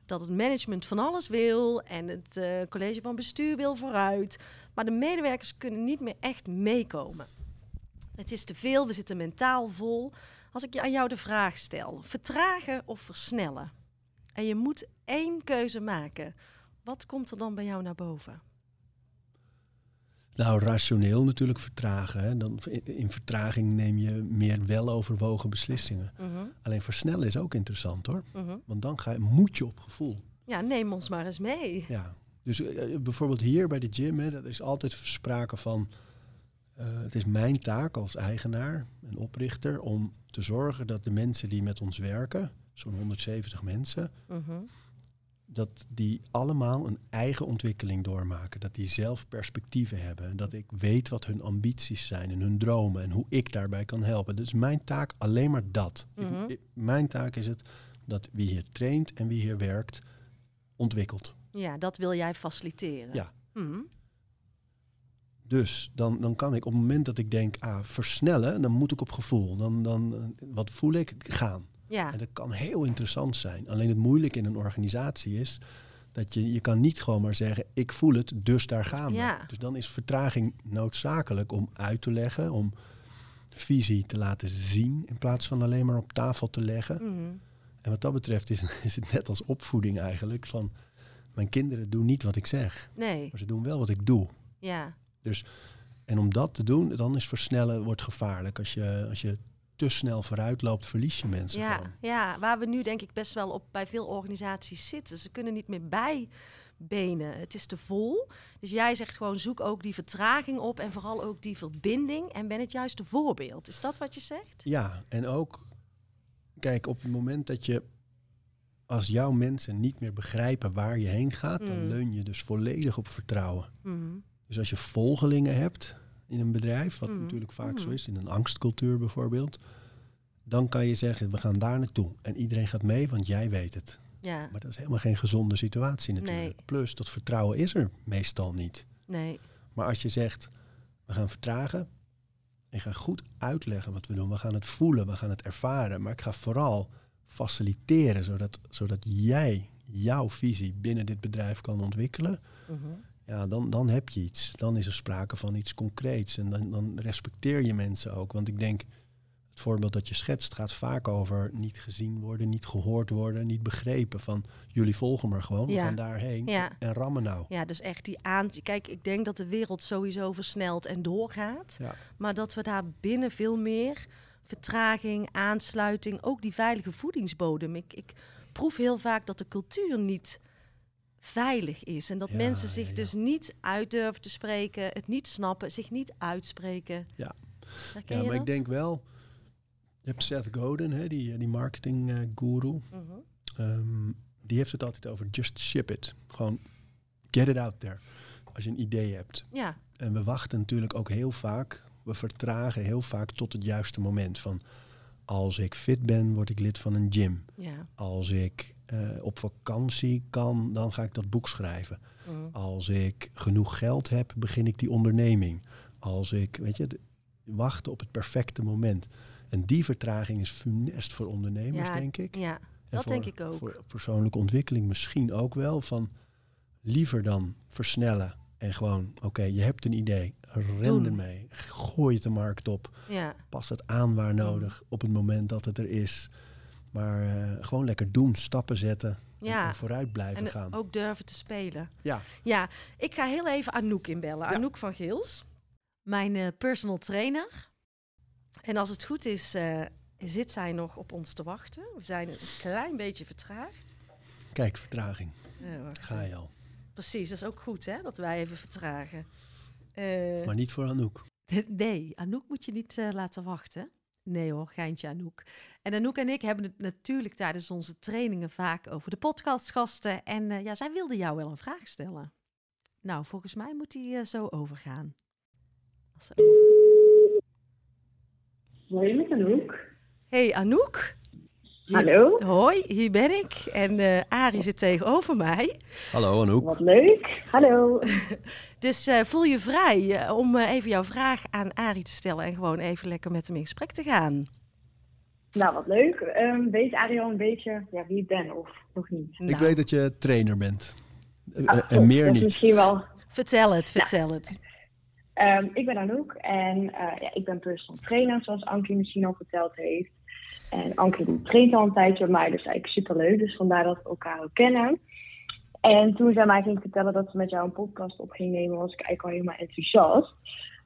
dat het management van alles wil en het eh, college van bestuur wil vooruit. Maar de medewerkers kunnen niet meer echt meekomen. Het is te veel, we zitten mentaal vol. Als ik je aan jou de vraag stel, vertragen of versnellen? En je moet één keuze maken. Wat komt er dan bij jou naar boven? Nou, rationeel natuurlijk vertragen. Hè. Dan, in, in vertraging neem je meer weloverwogen beslissingen. Mhm, Alleen versnellen is ook interessant hoor. mhm. Want dan ga je, moet je op gevoel. Ja, neem ons maar eens mee. Ja. Dus eh, bijvoorbeeld hier bij de gym, hè, dat is altijd sprake van. eh, het is mijn taak als eigenaar en oprichter om te zorgen dat de mensen die met ons werken, zo'n 170 mensen, Mhm. dat die allemaal een eigen ontwikkeling doormaken. Dat die zelf perspectieven hebben. En dat ik weet wat hun ambities zijn en hun dromen en hoe ik daarbij kan helpen. Dus mijn taak alleen maar dat. Ik- Mhm. ik- mijn taak is het dat wie hier traint en wie hier werkt, ontwikkelt. Ja, dat wil jij faciliteren. Ja. Mhm. Dus dan, dan kan ik op het moment dat ik denk, ah, versnellen, dan moet ik op gevoel. Dan, dan, eh, wat voel ik? Gaan. Ja. En dat kan heel interessant zijn. Alleen het moeilijke in een organisatie is dat je, je kan niet gewoon maar zeggen, ik voel het, dus daar gaan we. Ja. Dus dan is vertraging noodzakelijk om uit te leggen, om visie te laten zien in plaats van alleen maar op tafel te leggen. Mhm. En wat dat betreft is, is het net als opvoeding eigenlijk van mijn kinderen doen niet wat ik zeg, Nee, maar ze doen wel wat ik doe. ja. En om dat te doen, dan is versnellen wordt gevaarlijk. Als je, als je te snel vooruit loopt, verlies je mensen Ja, gewoon. ja, waar we nu denk ik best wel op bij veel organisaties zitten. Ze kunnen niet meer bijbenen. Het is te vol. Dus jij zegt gewoon zoek ook die vertraging op en vooral ook die verbinding. En ben het juist een voorbeeld. Is dat wat je zegt? Ja, en ook, kijk, op het moment dat je, als jouw mensen niet meer begrijpen waar je heen gaat, dan Mm. leun je dus volledig op vertrouwen. Mhm. Dus als je volgelingen hebt in een bedrijf, wat Mm. natuurlijk vaak zo Mm. is, in een angstcultuur bijvoorbeeld, dan kan je zeggen, we gaan daar naartoe. En iedereen gaat mee, want jij weet het. Ja, Maar dat is helemaal geen gezonde situatie natuurlijk. Nee. Plus, dat vertrouwen is er meestal niet. nee. Maar als je zegt, we gaan vertragen. Ik ga goed uitleggen wat we doen. We gaan het voelen, we gaan het ervaren. Maar ik ga vooral faciliteren, zodat, zodat jij jouw visie binnen dit bedrijf kan ontwikkelen. Mhm. Ja, dan, dan heb je iets. Dan is er sprake van iets concreets. En dan, dan respecteer je mensen ook. Want ik denk, het voorbeeld dat je schetst gaat vaak over niet gezien worden, niet gehoord worden, niet begrepen. Van jullie volgen maar gewoon, Ja. gaan daarheen Ja. en rammen nou. Ja, dus echt die aan. Kijk, ik denk dat de wereld sowieso versnelt en doorgaat. Ja. Maar dat we daar binnen veel meer vertraging, aansluiting, ook die veilige voedingsbodem. Ik, ik proef heel vaak dat de cultuur niet veilig is. En dat Ja, mensen zich ja, ja. dus niet uit durven te spreken, het niet snappen, zich niet uitspreken. Ja. Herken Ja, maar dat? ik denk wel, je hebt Seth Godin, hè, die, die marketing eh, guru. Mhm. Ehm, die heeft het altijd over just ship it. Gewoon get it out there. Als je een idee hebt. Ja, En we wachten natuurlijk ook heel vaak, we vertragen heel vaak tot het juiste moment. Van als ik fit ben, word ik lid van een gym. ja. Als ik eh, op vakantie kan, dan ga ik dat boek schrijven. Mhm. Als ik genoeg geld heb, begin ik die onderneming. Als ik, weet je, wachten op het perfecte moment. En die vertraging is funest voor ondernemers, Ja, denk ik. ja. En dat voor- denk ik ook. Voor persoonlijke ontwikkeling misschien ook wel. Van liever dan versnellen en gewoon, oké, je hebt een idee, ren ermee, gooi het de markt op, Ja, pas het aan waar nodig op het moment dat het er is. Maar eh, gewoon lekker doen, stappen zetten en- Ja. en, vooruit blijven en gaan. ook durven te spelen. Ja, Ja, ik ga heel even Anouk inbellen. Ja. Anouk van Geels, mijn eh, personal trainer. En als het goed is, eh, zit zij nog op ons te wachten. We zijn een klein beetje vertraagd. kijk, vertraging. Ga je al. Precies, dat is ook goed hè, dat wij even vertragen. Maar niet voor Anouk. nee, Anouk moet je niet laten wachten. Nee hoor, geintje Anouk. En Anouk en ik hebben het natuurlijk tijdens onze trainingen vaak over de podcastgasten. En eh, ja, zij wilde jou wel een vraag stellen. Nou, volgens mij moet die eh, zo overgaan. Als ze over- Hoi met Anouk. Hey Anouk. Hier- Hallo, Hoi, hier ben ik. En eh Arie zit tegenover mij. Hallo Anouk. wat leuk. Hallo. Dus eh, voel je vrij eh, om even jouw vraag aan Arie te stellen. En gewoon even lekker met hem in gesprek te gaan. Nou, wat leuk. Ehm, weet Ariel een beetje ja, wie ik ben of nog niet? Ik Nou, weet dat je trainer bent. En meer niet. Misschien wel. Vertel het, vertel het. Ehm, ik ben Anouk en eh, ja, ik ben personal trainer, zoals Ankie misschien al verteld heeft. En Ankie die traint al een tijdje bij mij, dus eigenlijk superleuk. Dus vandaar dat we elkaar ook kennen. En toen zij mij ging vertellen dat ze met jou een podcast op ging nemen, was ik eigenlijk al helemaal enthousiast.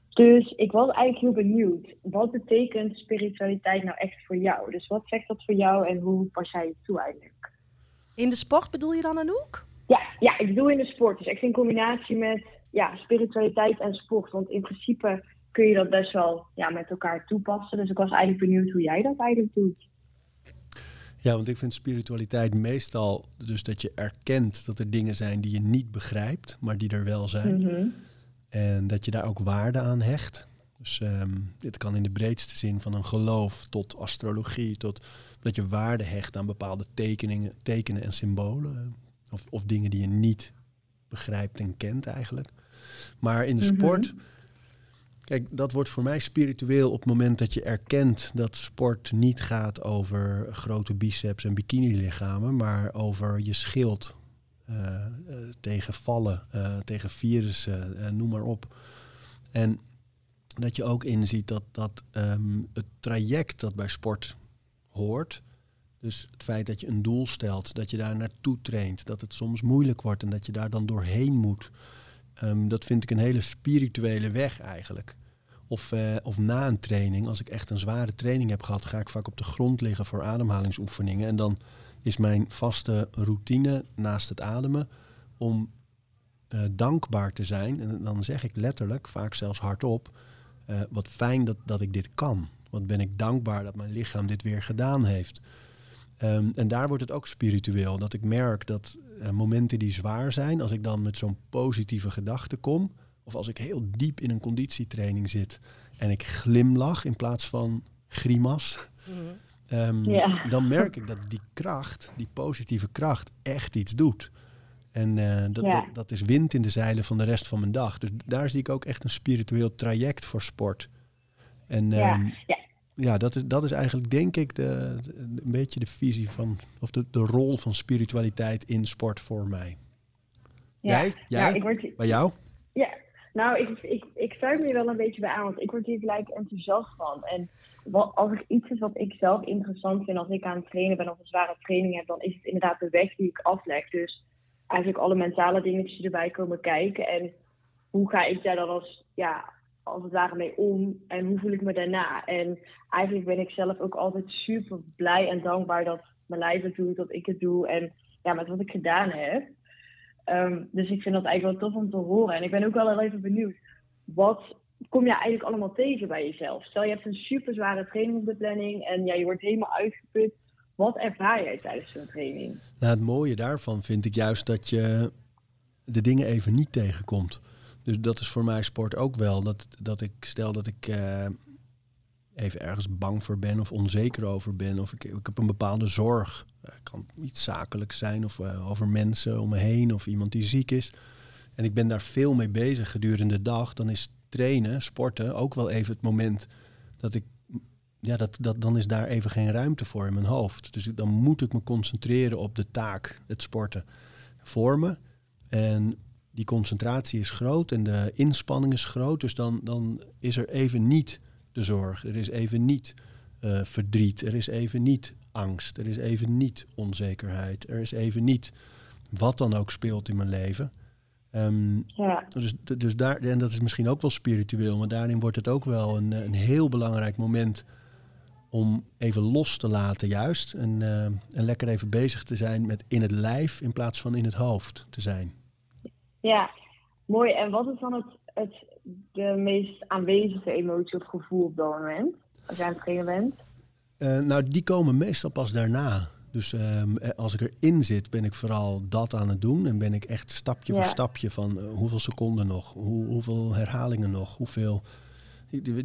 Dus ik was eigenlijk heel benieuwd. Wat betekent spiritualiteit nou echt voor jou? Dus wat zegt dat voor jou en hoe pas jij het toe eigenlijk? In de sport bedoel je dan Anouk? Ja, ja, ik doe in de sport. Dus echt in combinatie met ja, spiritualiteit en sport. Want in principe kun je dat best wel ja, met elkaar toepassen. Dus ik was eigenlijk benieuwd hoe jij dat eigenlijk doet. Ja, want ik vind spiritualiteit meestal dus dat je erkent dat er dingen zijn die je niet begrijpt, maar die er wel zijn. Mhm. En dat je daar ook waarde aan hecht. Dus ehm, dit kan in de breedste zin van een geloof tot astrologie, tot dat je waarde hecht aan bepaalde tekeningen, tekenen en symbolen. Of, of dingen die je niet begrijpt en kent eigenlijk. Maar in de Mhm. sport, kijk, dat wordt voor mij spiritueel op het moment dat je erkent dat sport niet gaat over grote biceps en bikinilichamen, maar over je schild eh, eh, tegen vallen, eh, tegen virussen, noem maar op. En dat je ook inziet dat, dat ehm, het traject dat bij sport hoort, dus het feit dat je een doel stelt, dat je daar naartoe traint, dat het soms moeilijk wordt en dat je daar dan doorheen moet, ehm, dat vind ik een hele spirituele weg eigenlijk. Of, eh, of na een training, als ik echt een zware training heb gehad, ga ik vaak op de grond liggen voor ademhalingsoefeningen. En dan is mijn vaste routine naast het ademen om eh, dankbaar te zijn. En dan zeg ik letterlijk, vaak zelfs hardop, eh, wat fijn dat, dat ik dit kan. Wat ben ik dankbaar dat mijn lichaam dit weer gedaan heeft. Ehm, en daar wordt het ook spiritueel. Dat ik merk dat momenten die zwaar zijn, als ik dan met zo'n positieve gedachte kom, of als ik heel diep in een conditietraining zit en ik glimlach in plaats van grimas, ehm, Ja. dan merk ik dat die kracht, die positieve kracht, echt iets doet. En eh, dat, Ja. dat, dat is wind in de zeilen van de rest van mijn dag. Dus daar zie ik ook echt een spiritueel traject voor sport. En Ja, ehm, ja. ja, dat is, dat is eigenlijk denk ik de, de- een beetje de visie van, of de, de rol van spiritualiteit in sport voor mij. Ja. Jij? Jij? Nou, ik word, Bij jou? Ja, nou, ik, ik, ik sluit me hier wel een beetje bij aan, want ik word hier gelijk enthousiast van. En als er iets is wat ik zelf interessant vind als ik aan het trainen ben of een zware training heb, dan is het inderdaad de weg die ik afleg. Dus eigenlijk alle mentale dingetjes die erbij komen kijken. En hoe ga ik daar dan als, ja, als het ware mee om en hoe voel ik me daarna? En eigenlijk ben ik zelf ook altijd super blij en dankbaar dat mijn lijf het doet, dat ik het doe en ja, met wat ik gedaan heb. Ehm, dus ik vind dat eigenlijk wel tof om te horen. En ik ben ook wel even benieuwd. Wat kom je eigenlijk allemaal tegen bij jezelf? Stel je hebt een super zware training op de planning en ja, je wordt helemaal uitgeput. Wat ervaar jij tijdens zo'n training? Nou, het mooie daarvan vind ik juist dat je de dingen even niet tegenkomt. Dus dat is voor mij sport ook wel. Dat, dat ik stel dat ik eh, even ergens bang voor ben of onzeker over ben. Of ik, heb een bepaalde zorg. Het kan iets zakelijk zijn of eh, over mensen om me heen of iemand die ziek is. En ik ben daar veel mee bezig gedurende de dag. Dan is trainen, sporten ook wel even het moment dat ik ja, dat, dat, dan is daar even geen ruimte voor in mijn hoofd. Dus dan moet ik me concentreren op de taak, het sporten, voor me. En die concentratie is groot en de inspanning is groot. Dus dan, dan is er even niet de zorg. Er is even niet eh, verdriet. Er is even niet angst. Er is even niet onzekerheid. Er is even niet wat dan ook speelt in mijn leven. Ehm, Ja, dus, dus daar, en dat is misschien ook wel spiritueel, maar daarin wordt het ook wel een, een heel belangrijk moment om even los te laten, juist. En, eh, en lekker even bezig te zijn met in het lijf in plaats van in het hoofd te zijn. ja, mooi. En wat is dan het, het, de meest aanwezige emotie of gevoel op dat moment? Als jij aan het trainen bent? Eh, nou, die komen meestal pas daarna. Dus ehm, eh, als ik erin zit, ben ik vooral dat aan het doen. En ben ik echt stapje Ja. voor stapje van eh, hoeveel seconden nog, hoe, hoeveel herhalingen nog, hoeveel.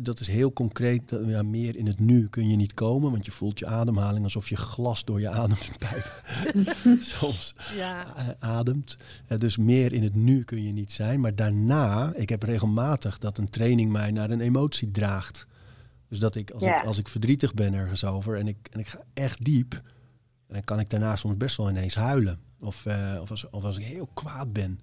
Dat is heel concreet. Ja, meer in het nu kun je niet komen, want je voelt je ademhaling alsof je glas door je adempijp soms Ja. eh, ademt. Eh, dus meer in het nu kun je niet zijn. Maar daarna, ik heb regelmatig dat een training mij naar een emotie draagt. Dus dat ik als, Ja. ik, als ik verdrietig ben ergens over en ik, en ik ga echt diep, dan kan ik daarna soms best wel ineens huilen. Of, eh, of, als, of als ik heel kwaad ben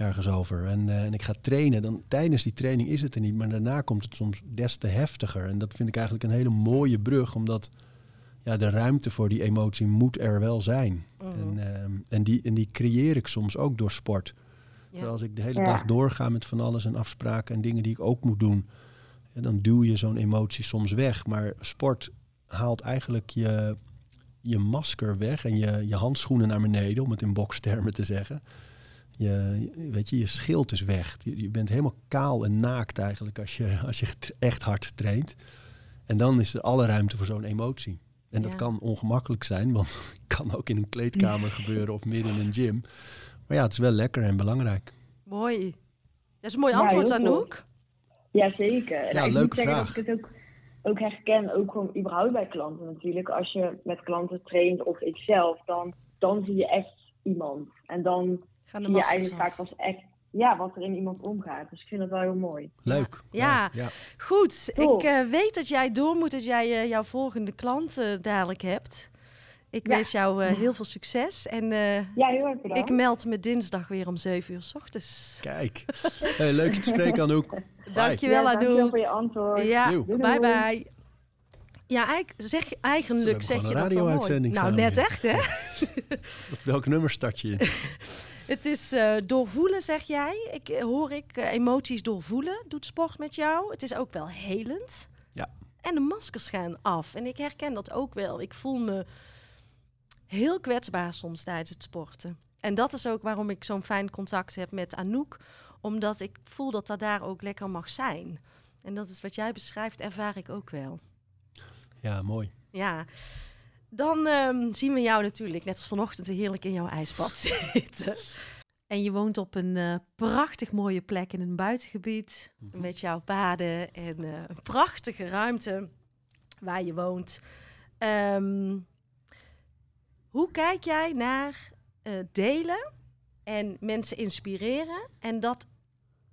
ergens over en, eh, en ik ga trainen, dan tijdens die training is het er niet, maar daarna komt het soms des te heftiger. En dat vind ik eigenlijk een hele mooie brug, omdat ja, de ruimte voor die emotie moet er wel zijn. En, ehm, en, die, en die creëer ik soms ook door sport. Ja. Als ik de hele Ja. dag doorga met van alles en afspraken en dingen die ik ook moet doen, en dan duw je zo'n emotie soms weg. Maar sport haalt eigenlijk je, je masker weg en je, je handschoenen naar beneden, om het in bokstermen te zeggen. Je, weet je, je schild is weg. Je, je bent helemaal kaal en naakt eigenlijk als je, als je echt hard traint. En dan is er alle ruimte voor zo'n emotie. En dat Ja. kan ongemakkelijk zijn, want het kan ook in een kleedkamer gebeuren of midden in een gym. Maar ja, het is wel lekker en belangrijk. Mooi. Dat is een mooi Ja, antwoord, cool. Anouk. Jazeker. Ja, Nou, ik leuke moet vraag. dat ik het ook, ook herken, ook gewoon überhaupt bij klanten natuurlijk. Als je met klanten traint of ikzelf, dan, dan zie je echt iemand. En dan Gaan de je af. vaak pas echt ja, wat er in iemand omgaat. Dus ik vind dat wel heel mooi. Leuk. Ja. ja. Goed, Cool. ik eh, weet dat jij door moet, dat jij eh, jouw volgende klant eh, dadelijk hebt. Ik Ja. wens jou eh, heel veel succes en eh, Ja, heel erg bedankt. ik meld me dinsdag weer om 7 uur s ochtends. Kijk. Hey, leuk je te spreken, Anouk. Dankjewel, ja, dankjewel Anouk. voor je antwoord. Ja, Doei. Doei, bye bye. Ja, eigenlijk zeg, eigenlijk zeg je dat wel mooi. Nou, samen net echt, hè? Op welk nummer start je in? Het is eh, doorvoelen, zeg jij. Ik, eh, hoor ik eh, emoties doorvoelen. Doet sport met jou. Het is ook wel helend. Ja. En de maskers gaan af. En ik herken dat ook wel. Ik voel me heel kwetsbaar soms tijdens het sporten. En dat is ook waarom ik zo'n fijn contact heb met Anouk. Omdat ik voel dat dat daar ook lekker mag zijn. En dat is wat jij beschrijft, ervaar ik ook wel. Ja, mooi. Ja. Dan ehm, zien we jou natuurlijk, net als vanochtend, heerlijk in jouw ijsbad zitten. En je woont op een eh, prachtig mooie plek in een buitengebied. Met jouw paden en eh, een prachtige ruimte waar je woont. Ehm, hoe kijk jij naar eh, delen en mensen inspireren? En dat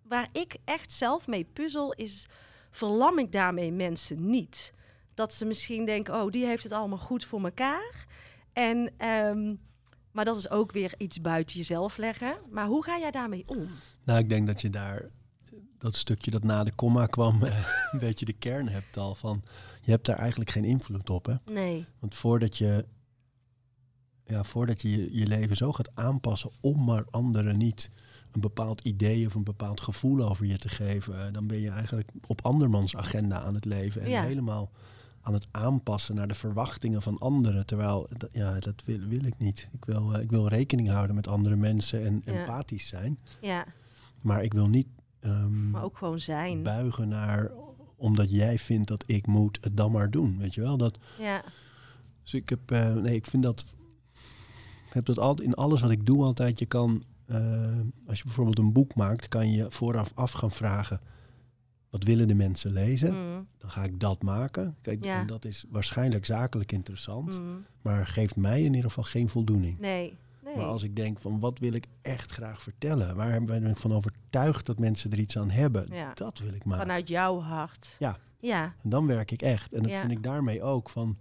waar ik echt zelf mee puzzel is, verlam ik daarmee mensen niet? Dat ze misschien denken, oh, die heeft het allemaal goed voor elkaar. En, ehm, maar dat is ook weer iets buiten jezelf leggen. Maar hoe ga jij daarmee om? Nou, ik denk dat je daar dat stukje dat na de komma kwam, eh, een beetje de kern hebt al van. Je hebt daar eigenlijk geen invloed op, hè? Nee. Want voordat je, ja, voordat je je- leven zo gaat aanpassen om maar anderen niet een bepaald idee of een bepaald gevoel over je te geven, eh, dan ben je eigenlijk op andermans agenda aan het leven en Ja. helemaal aan het aanpassen naar de verwachtingen van anderen. Terwijl, dat, ja, dat wil, wil ik niet. Ik wil, eh, ik wil rekening houden met andere mensen en Ja. empathisch zijn. Ja, Maar ik wil niet ehm, maar ook gewoon zijn. buigen naar omdat jij vindt dat ik moet het dan maar doen. Weet je wel? Dat, Ja, dus ik heb, eh, nee, ik vind dat, ik heb dat altijd in alles wat ik doe altijd. Je kan, eh, als je bijvoorbeeld een boek maakt, kan je vooraf af gaan vragen. Wat willen de mensen lezen? Mm, Dan ga ik dat maken. Kijk, Ja. en dat is waarschijnlijk zakelijk interessant, mm. maar geeft mij in ieder geval geen voldoening. Nee, nee. Maar als ik denk van wat wil ik echt graag vertellen? Waar ben ik van overtuigd dat mensen er iets aan hebben? Ja. Dat wil ik maken. Vanuit jouw hart. Ja. Ja, En dan werk ik echt. En dat Ja. vind ik daarmee ook van...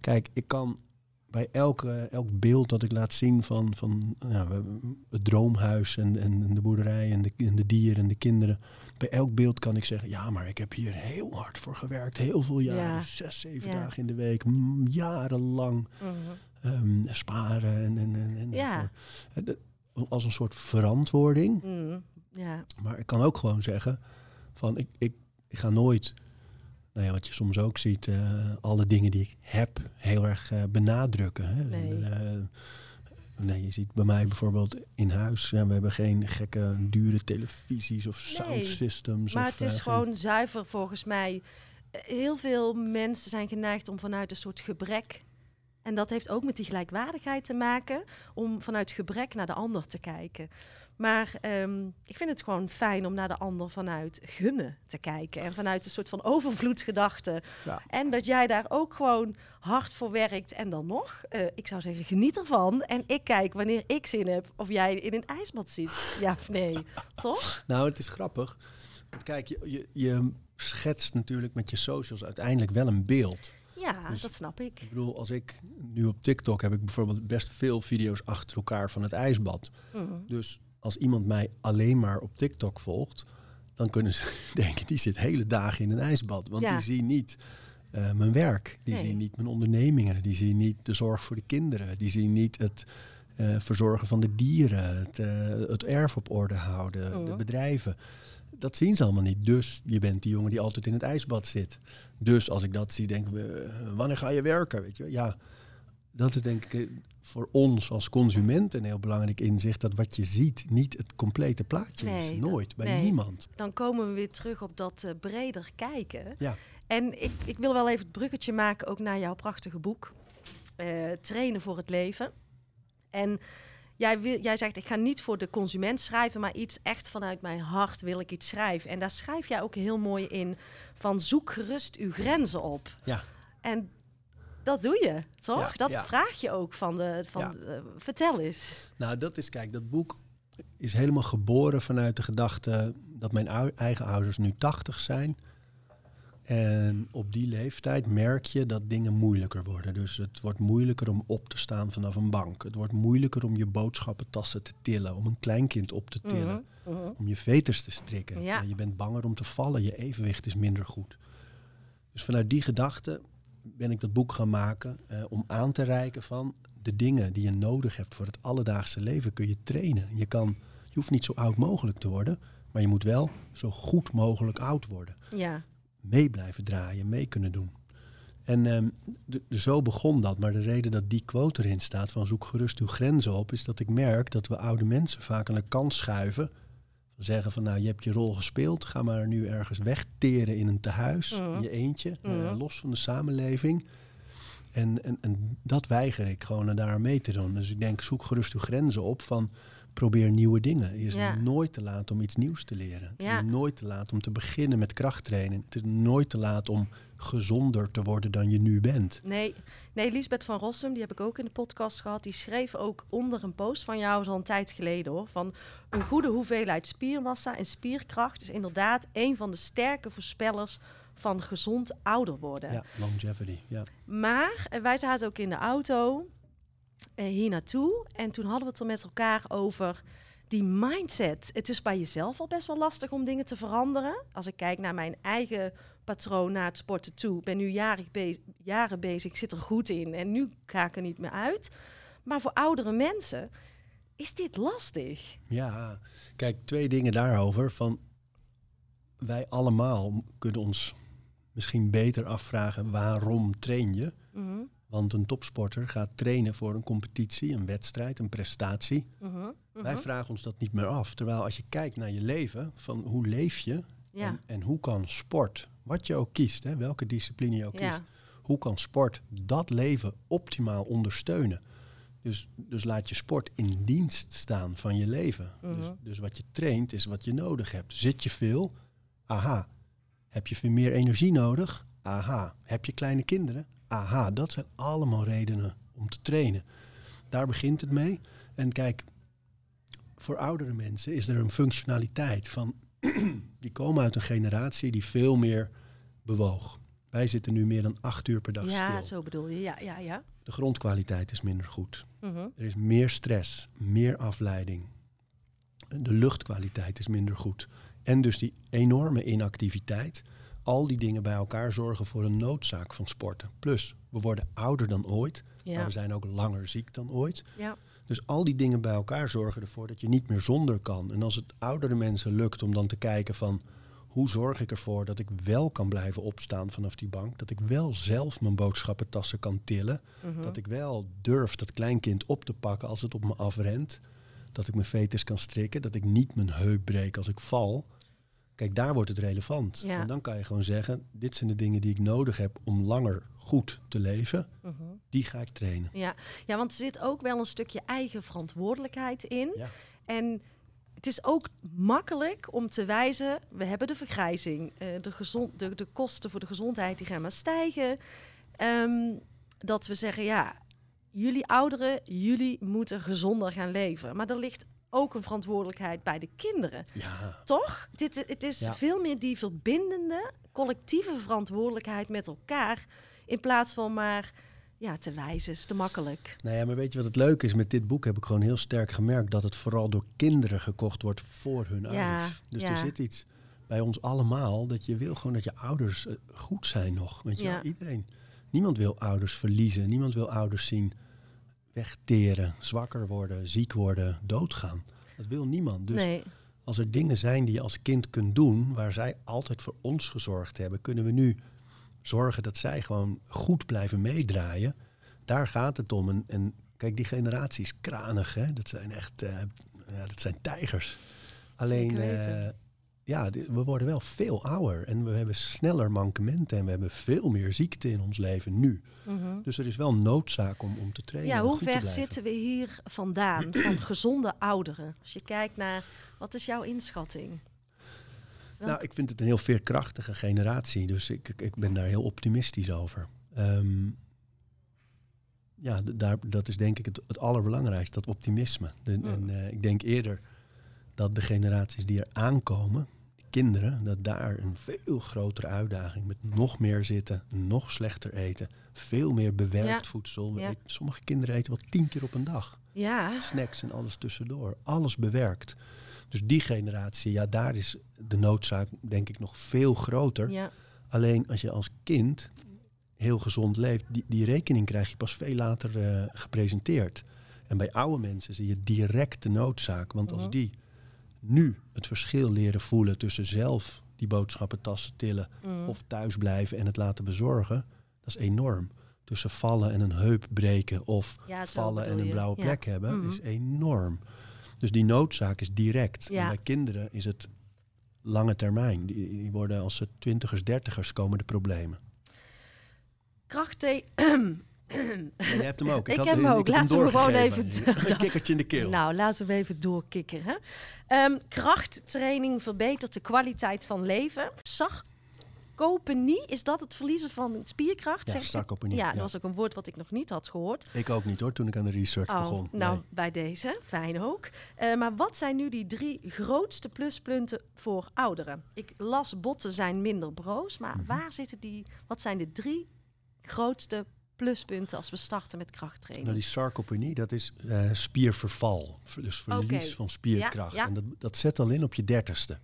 Kijk, ik kan bij elke, elk beeld dat ik laat zien van, van hebben het droomhuis en, en de boerderij en de, en de dieren en de kinderen. Bij elk beeld kan ik zeggen, ja, maar ik heb hier heel hard voor gewerkt. Heel veel jaren, Ja. zes, zeven Ja. dagen in de week, jarenlang mhm. ehm, sparen en, en, en, en Ja. Dat- Als een soort verantwoording. Mm, ja. Maar ik kan ook gewoon zeggen van ik, ik, ik ga nooit, nou ja, wat je soms ook ziet, eh, alle dingen die ik heb heel erg eh, benadrukken. Hè? Nee. Eh, nee, je ziet bij mij bijvoorbeeld in huis, ja, we hebben geen gekke dure televisies of sound Nee, systems. Maar of, het is eh, gewoon zuiver volgens mij. Eh, Heel veel mensen zijn geneigd om vanuit een soort gebrek. En dat heeft ook met die gelijkwaardigheid te maken. Om vanuit gebrek naar de ander te kijken. Maar ehm, ik vind het gewoon fijn om naar de ander vanuit gunnen te kijken. En vanuit een soort van overvloedsgedachte. Ja. En dat jij daar ook gewoon hard voor werkt. En dan nog, eh, ik zou zeggen, geniet ervan. En ik kijk wanneer ik zin heb of jij in een ijsbad zit. Ja of nee, toch? Nou, het is grappig. Want Kijk, je, je, je schetst natuurlijk met je socials uiteindelijk wel een beeld. Ja, Dus- dat snap ik. Ik bedoel, als ik nu op TikTok heb ik bijvoorbeeld best veel video's achter elkaar van het ijsbad. Mhm. Dus als iemand mij alleen maar op TikTok volgt, dan kunnen ze denken, die zit hele dagen in een ijsbad. Want Ja. die zien niet eh, mijn werk, die Nee. zien niet mijn ondernemingen, die zien niet de zorg voor de kinderen, die zien niet het eh, verzorgen van de dieren, het, eh, het erf op orde houden, de Mhm. bedrijven. Dat zien ze allemaal niet. Dus je bent die jongen die altijd in het ijsbad zit. Dus als ik dat zie, denken we, eh, wanneer ga je werken? Weet je? Ja, dat is denk ik eh, voor ons als consument een heel belangrijk inzicht. Dat wat je ziet niet het complete plaatje is. Nooit, bij nee. niemand. Dan komen we weer terug op dat eh, breder kijken. Ja. En ik, ik wil wel even het bruggetje maken ook naar jouw prachtige boek. eh, Trainen voor het leven. En jij, wil, jij zegt, ik ga niet voor de consument schrijven, maar iets echt vanuit mijn hart wil ik iets schrijven. En daar schrijf jij ook heel mooi in van zoek gerust uw grenzen op. Ja. En dat doe je, toch? Ja, dat ja. vraag je ook van de... Van Ja. de- vertel eens. Nou, dat is, kijk, dat boek is helemaal geboren vanuit de gedachte dat mijn ou- eigen ouders nu 80 zijn. En op die leeftijd merk je dat dingen moeilijker worden. Dus het wordt moeilijker om op te staan vanaf een bank. Het wordt moeilijker om je boodschappentassen te tillen, om een kleinkind op te tillen, Mhm, mhm. om je veters te strikken. Ja. je bent banger om te vallen, je evenwicht is minder goed. Dus vanuit die gedachte ben ik dat boek gaan maken eh, om aan te reiken van de dingen die je nodig hebt voor het alledaagse leven kun je trainen. Je, kan, je hoeft niet zo oud mogelijk te worden, maar je moet wel zo goed mogelijk oud worden. Ja, Mee blijven draaien, mee kunnen doen. En de- de- zo begon dat. Maar de reden dat die quote erin staat van zoek gerust uw grenzen op, is dat ik merk dat we oude mensen vaak aan de kant schuiven. Zeggen van nou, je hebt je rol gespeeld, ga maar nu ergens wegteren in een tehuis, Mhm. in je eentje, eh, Mhm. los van de samenleving. En, en, en dat weiger ik gewoon daar mee te doen. Dus ik denk, zoek gerust uw grenzen op van probeer nieuwe dingen. Je is Ja. nooit te laat om iets nieuws te leren. Het Ja. is nooit te laat om te beginnen met krachttrainen. Het is nooit te laat om gezonder te worden dan je nu bent. Nee, nee, Lisbeth van Rossum, die heb ik ook in de podcast gehad. Die schreef ook onder een post van jou, al een tijd geleden hoor. Van een goede hoeveelheid spiermassa en spierkracht is inderdaad een van de sterke voorspellers van gezond ouder worden. Ja, longevity. Ja. Maar eh, wij zaten ook in de auto eh, hier naartoe. En toen hadden we het er met elkaar over die mindset. Het is bij jezelf al best wel lastig om dingen te veranderen. Als ik kijk naar mijn eigen patroon naar het sporten toe. Ik ben nu jaren, be- jaren bezig, ik zit er goed in. En nu ga ik er niet meer uit. Maar voor oudere mensen is dit lastig. ja, kijk, twee dingen daarover. Van wij allemaal kunnen ons misschien beter afvragen waarom train je? Mhm, Want een topsporter gaat trainen voor een competitie, een wedstrijd, een prestatie. mhm, mhm. Wij vragen ons dat niet meer af. Terwijl als je kijkt naar je leven, van hoe leef je Ja. en, en hoe kan sport, wat je ook kiest, hè, welke discipline je ook Ja. kiest, hoe kan sport dat leven optimaal ondersteunen? Dus, dus laat je sport in dienst staan van je leven. dus, Mhm. dus wat je traint is wat je nodig hebt. Zit je veel? Aha. Heb je veel meer energie nodig? Aha. Heb je kleine kinderen? Aha. Dat zijn allemaal redenen om te trainen. Daar begint het mee. En kijk, voor oudere mensen is er een functionaliteit van die komen uit een generatie die veel meer bewoog. Wij zitten nu meer dan acht uur per dag Ja, stil. zo bedoel je. Ja, ja, ja. De grondkwaliteit is minder goed. Mhm. Er is meer stress, meer afleiding. De luchtkwaliteit is minder goed. En dus die enorme inactiviteit. Al die dingen bij elkaar zorgen voor een noodzaak van sporten. Plus, we worden ouder dan ooit, maar Ja. we zijn ook langer ziek dan ooit. ja. Dus al die dingen bij elkaar zorgen ervoor dat je niet meer zonder kan. En als het oudere mensen lukt om dan te kijken van hoe zorg ik ervoor dat ik wel kan blijven opstaan vanaf die bank, dat ik wel zelf mijn boodschappentassen kan tillen, Mhm. dat ik wel durf dat kleinkind op te pakken als het op me afrent, dat ik mijn veters kan strikken, dat ik niet mijn heup breek als ik val. Kijk, daar wordt het relevant. Ja. En dan kan je gewoon zeggen, dit zijn de dingen die ik nodig heb om langer goed te leven, Mhm. die ga ik trainen. Ja. ja, want er zit ook wel een stukje eigen verantwoordelijkheid in. Ja. En het is ook makkelijk om te wijzen, we hebben de vergrijzing, eh, de, gezond, de, de kosten voor de gezondheid die gaan maar stijgen. Ehm, dat we zeggen, ja, jullie ouderen, jullie moeten gezonder gaan leven. Maar er ligt ook een verantwoordelijkheid bij de kinderen, Ja, toch? Dit, het is Ja. veel meer die verbindende, collectieve verantwoordelijkheid met elkaar, in plaats van maar ja, te wijzen, is te makkelijk. Nou ja, maar weet je wat het leuke is? Met dit boek heb ik gewoon heel sterk gemerkt dat het vooral door kinderen gekocht wordt voor hun Ja, ouders. Dus ja. er zit iets bij ons allemaal dat je wil gewoon dat je ouders eh, goed zijn nog. Weet je Ja. Iedereen. Niemand wil ouders verliezen. Niemand wil ouders zien wegteren, zwakker worden, ziek worden, doodgaan. Dat wil niemand. Dus nee, als er dingen zijn die je als kind kunt doen, waar zij altijd voor ons gezorgd hebben, kunnen we nu zorgen dat zij gewoon goed blijven meedraaien. daar gaat het om. En, en kijk, die generatie is kranig. Hè? Dat zijn echt eh, ja, dat zijn tijgers. Alleen, eh, ja, we worden wel veel ouder. En we hebben sneller mankementen. En we hebben veel meer ziekte in ons leven nu. Mhm. Dus er is wel noodzaak om, om te trainen. Ja, hoe ver zitten we hier vandaan van gezonde ouderen? Als je kijkt naar, wat is jouw inschatting? Welk- Nou, ik vind het een heel veerkrachtige generatie. Dus ik, ik, ik ben daar heel optimistisch over. Ehm, ja, daar, dat is denk ik het, het allerbelangrijkste, dat optimisme. De- Mm. En eh, ik denk eerder dat de generaties die er aankomen, kinderen, dat daar een veel grotere uitdaging met nog meer zitten, nog slechter eten, veel meer bewerkt Ja. voedsel. Ja. sommige kinderen eten wel tien keer op een dag Ja, snacks en alles tussendoor. Alles bewerkt. Dus die generatie, ja, daar is de noodzaak denk ik nog veel groter. ja, Alleen als je als kind heel gezond leeft, die, die rekening krijg je pas veel later eh, gepresenteerd. En bij oude mensen zie je direct de noodzaak. Want Mhm. als die nu het verschil leren voelen tussen zelf die boodschappentassen tillen mm, of thuis blijven en het laten bezorgen, dat is enorm. Tussen vallen en een heup breken of ja vallen en een je. blauwe Ja. plek hebben, Mhm. is enorm. Dus die noodzaak is direct. Ja. En bij kinderen is het lange termijn. Die, die worden als ze twintigers, dertigers komen de problemen. Krachtthee. Jij hebt hem ook. Ik heb hem ook. Laten we gewoon even je. Een kikkertje in de keel. Nou, laten we even doorkikkeren. Ehm, krachttraining verbetert de kwaliteit van leven. Sarcopenie, is dat het verliezen van spierkracht? ja, je? sarcopenie. ja, Ja, dat was ook een woord wat ik nog niet had gehoord. Ik ook niet hoor, toen ik aan de research Oh, begon. nou, Nee. bij deze. Fijn ook. Eh, maar wat zijn nu die drie grootste pluspunten voor ouderen? Ik las botten zijn minder broos, maar Mhm. waar zitten die... Wat zijn de drie grootste pluspunten als we starten met krachttraining? Nou, die sarcopenie, dat is eh, spierverval. Ver- Dus verlies van spierkracht. Ja, ja. En dat, dat zet al in op je dertigste.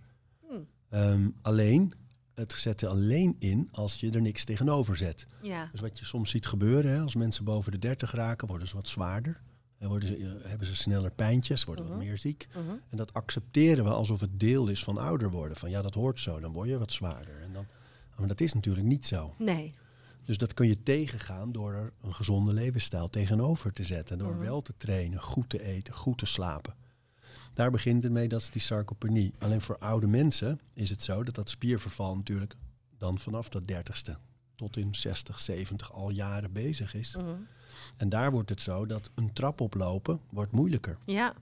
Hmm. Ehm, alleen, het zet er alleen in als je er niks tegenover zet. Ja, Dus wat je soms ziet gebeuren, hè, als mensen boven de 30 raken, worden ze wat zwaarder. En worden ze, eh, hebben ze sneller pijntjes, worden Mhm. wat meer ziek. mhm. En dat accepteren we alsof het deel is van ouder worden. Van ja, dat hoort zo, dan word je wat zwaarder. En dan, maar dat is natuurlijk niet zo. nee. Dus dat kun je tegengaan door er een gezonde levensstijl tegenover te zetten. Door Mhm. wel te trainen, goed te eten, goed te slapen. Daar begint het mee, dat is die sarcopenie. Alleen voor oude mensen is het zo dat dat spierverval natuurlijk dan vanaf dat dertigste tot in 60, 70 al jaren bezig is. Mhm. En daar wordt het zo dat een trap oplopen wordt moeilijker. Ja,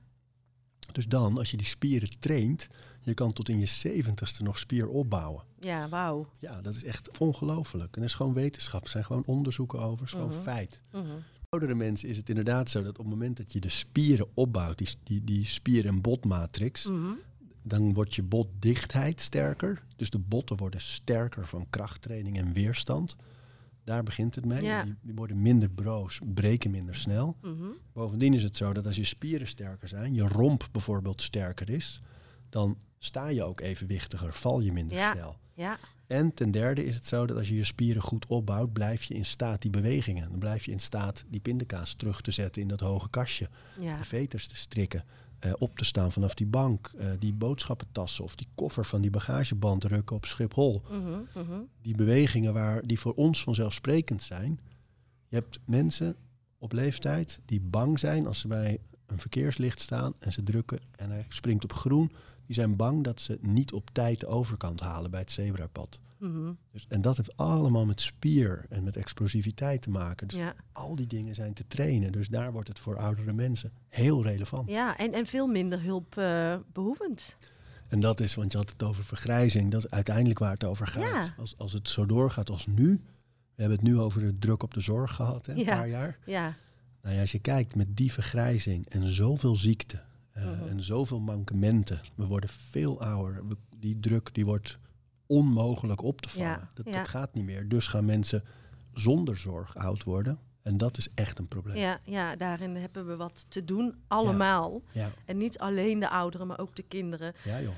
Dus dan, als je die spieren traint, je kan tot in je zeventigste nog spier opbouwen. ja, wauw. Ja, dat is echt ongelooflijk. En dat is gewoon wetenschap. Er zijn gewoon onderzoeken over. Het is gewoon Mhm. feit. Mhm. Oudere mensen is het inderdaad zo dat op het moment dat je de spieren opbouwt, die, die, die spier- en botmatrix, Mhm. dan wordt je botdichtheid sterker. Dus de botten worden sterker van krachttraining en weerstand. Daar begint het mee. Ja. Die, die worden minder broos, breken minder snel. Bovendien is het zo dat als je spieren sterker zijn, je romp bijvoorbeeld sterker is, dan sta je ook evenwichtiger, val je minder Ja. snel. Ja, En ten derde is het zo dat als je je spieren goed opbouwt, blijf je in staat die bewegingen. Dan blijf je in staat die pindakaas terug te zetten in dat hoge kastje. ja. De veters te strikken. eh, op te staan vanaf die bank. eh, die boodschappentassen of die koffer van die bagageband rukken op Schiphol. Mhm. Mhm. Die bewegingen waar, die voor ons vanzelfsprekend zijn. Je hebt mensen op leeftijd die bang zijn als ze bij een verkeerslicht staan en ze drukken en hij springt op groen. Die zijn bang dat ze niet op tijd de overkant halen bij het zebrapad. Mhm. Dus, en dat heeft allemaal met spier en met explosiviteit te maken. Dus Ja, al die dingen zijn te trainen. Dus daar wordt het voor oudere mensen heel relevant. ja. En, en veel minder hulpbehoevend. En dat is, want je had het over vergrijzing, dat is uiteindelijk waar het over gaat. Ja. Als, als het zo doorgaat als nu. We hebben het nu over de druk op de zorg gehad, hè, een Ja. paar jaar. ja. Nou ja, als je kijkt met die vergrijzing en zoveel ziekte eh, Mhm. en zoveel mankementen. We worden veel ouder. We- die druk die wordt onmogelijk op te vangen. Ja, Dat, ja. dat gaat niet meer. Dus gaan mensen zonder zorg oud worden. En dat is echt een probleem. Ja, ja, daarin hebben we wat te doen, allemaal. Ja, En niet alleen de ouderen, maar ook de kinderen. ja joh.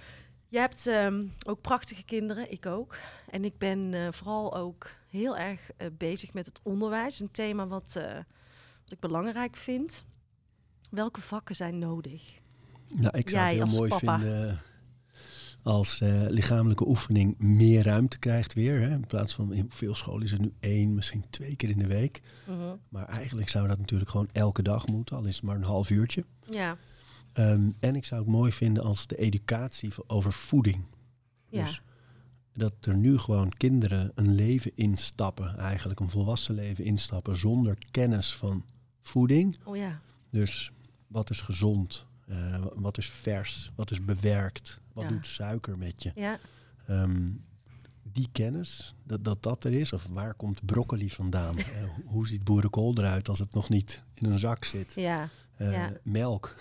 Je hebt ehm, ook prachtige kinderen, ik ook. En ik ben eh, vooral ook heel erg eh, bezig met het onderwijs. Een thema wat, wat ik belangrijk vind. Welke vakken zijn nodig? Nou, ik zou het heel mooi papa. vinden als eh, lichamelijke oefening meer ruimte krijgt weer. Hè. In plaats van in veel scholen is het nu één, misschien twee keer in de week. Mhm. Maar eigenlijk zou dat natuurlijk gewoon elke dag moeten, al is het maar een half uurtje. Ja, Ehm, en ik zou het mooi vinden als de educatie over voeding. ja. Dus dat er nu gewoon kinderen een leven instappen, eigenlijk een volwassen leven instappen, zonder kennis van voeding. Oh ja. Dus wat is gezond? Eh, wa- wat is vers? Wat is bewerkt? Wat Ja. doet suiker met je? Ja, Ehm, die kennis, dat, dat dat er is, of waar komt broccoli vandaan? Eh, ho- hoe ziet boerenkool eruit als het nog niet in een zak zit? ja, Eh, Ja. Melk,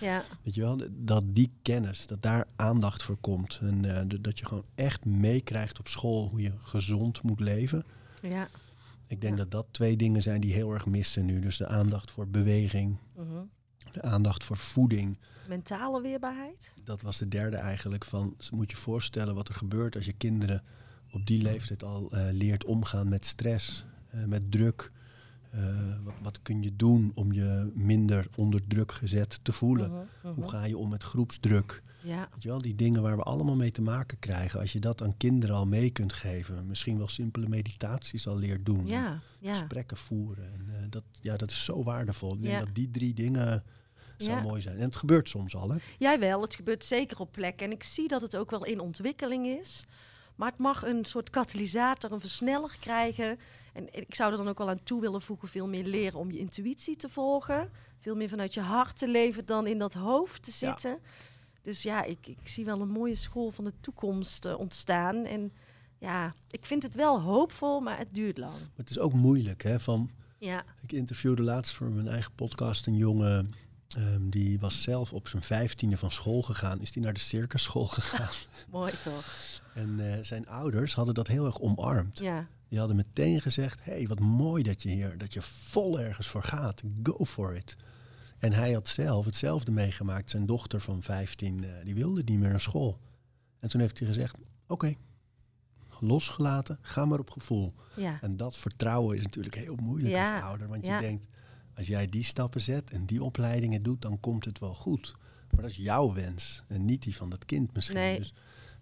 ja, weet je wel? Dat die kennis, dat daar aandacht voor komt. En eh, dat je gewoon echt meekrijgt op school hoe je gezond moet leven. ja. Ik denk Ja. dat dat twee dingen zijn die heel erg missen nu. Dus de aandacht voor beweging, Mhm. De aandacht voor voeding. Mentale weerbaarheid? Dat was de derde eigenlijk van, moet je voorstellen wat er gebeurt als je kinderen op die leeftijd al eh, leert omgaan met stress, eh, met druk. Eh, wat, wat kun je doen om je minder onder druk gezet te voelen? Mhm, mhm. Hoe ga je om met groepsdruk? Ja, Weet je wel, die dingen waar we allemaal mee te maken krijgen. Als je dat aan kinderen al mee kunt geven. Misschien wel simpele meditaties al leert doen. ja, ja. Gesprekken voeren. En, eh, dat, ja, dat is zo waardevol. Ik denk dat die drie dingen zou Ja. mooi zijn. En het gebeurt soms al, hè? Jij wel, het gebeurt zeker op plek. En ik zie dat het ook wel in ontwikkeling is. Maar het mag een soort katalysator, een versneller krijgen. En ik zou er dan ook wel aan toe willen voegen, veel meer leren om je intuïtie te volgen. Veel meer vanuit je hart te leven dan in dat hoofd te Ja. zitten. Dus ja, ik, ik zie wel een mooie school van de toekomst eh, ontstaan. En ja, ik vind het wel hoopvol, maar het duurt lang. Maar het is ook moeilijk, hè? Van, Ja, ik interviewde laatst voor mijn eigen podcast een jongen... ehm, die was zelf op zijn vijftiende van school gegaan. Is die naar de circusschool gegaan. mooi toch? en eh, zijn ouders hadden dat heel erg omarmd. Ja, Die hadden meteen gezegd: hey, wat mooi dat je hier, dat je vol ergens voor gaat. Go for it. En hij had zelf hetzelfde meegemaakt. Zijn dochter van 15, eh, die wilde niet meer naar school. En toen heeft hij gezegd: Oké, losgelaten, ga maar op gevoel. ja, En dat vertrouwen is natuurlijk heel moeilijk Ja, als ouder. Want ja. je denkt: als jij die stappen zet en die opleidingen doet, dan komt het wel goed. Maar dat is jouw wens en niet die van dat kind misschien. Nee. Dus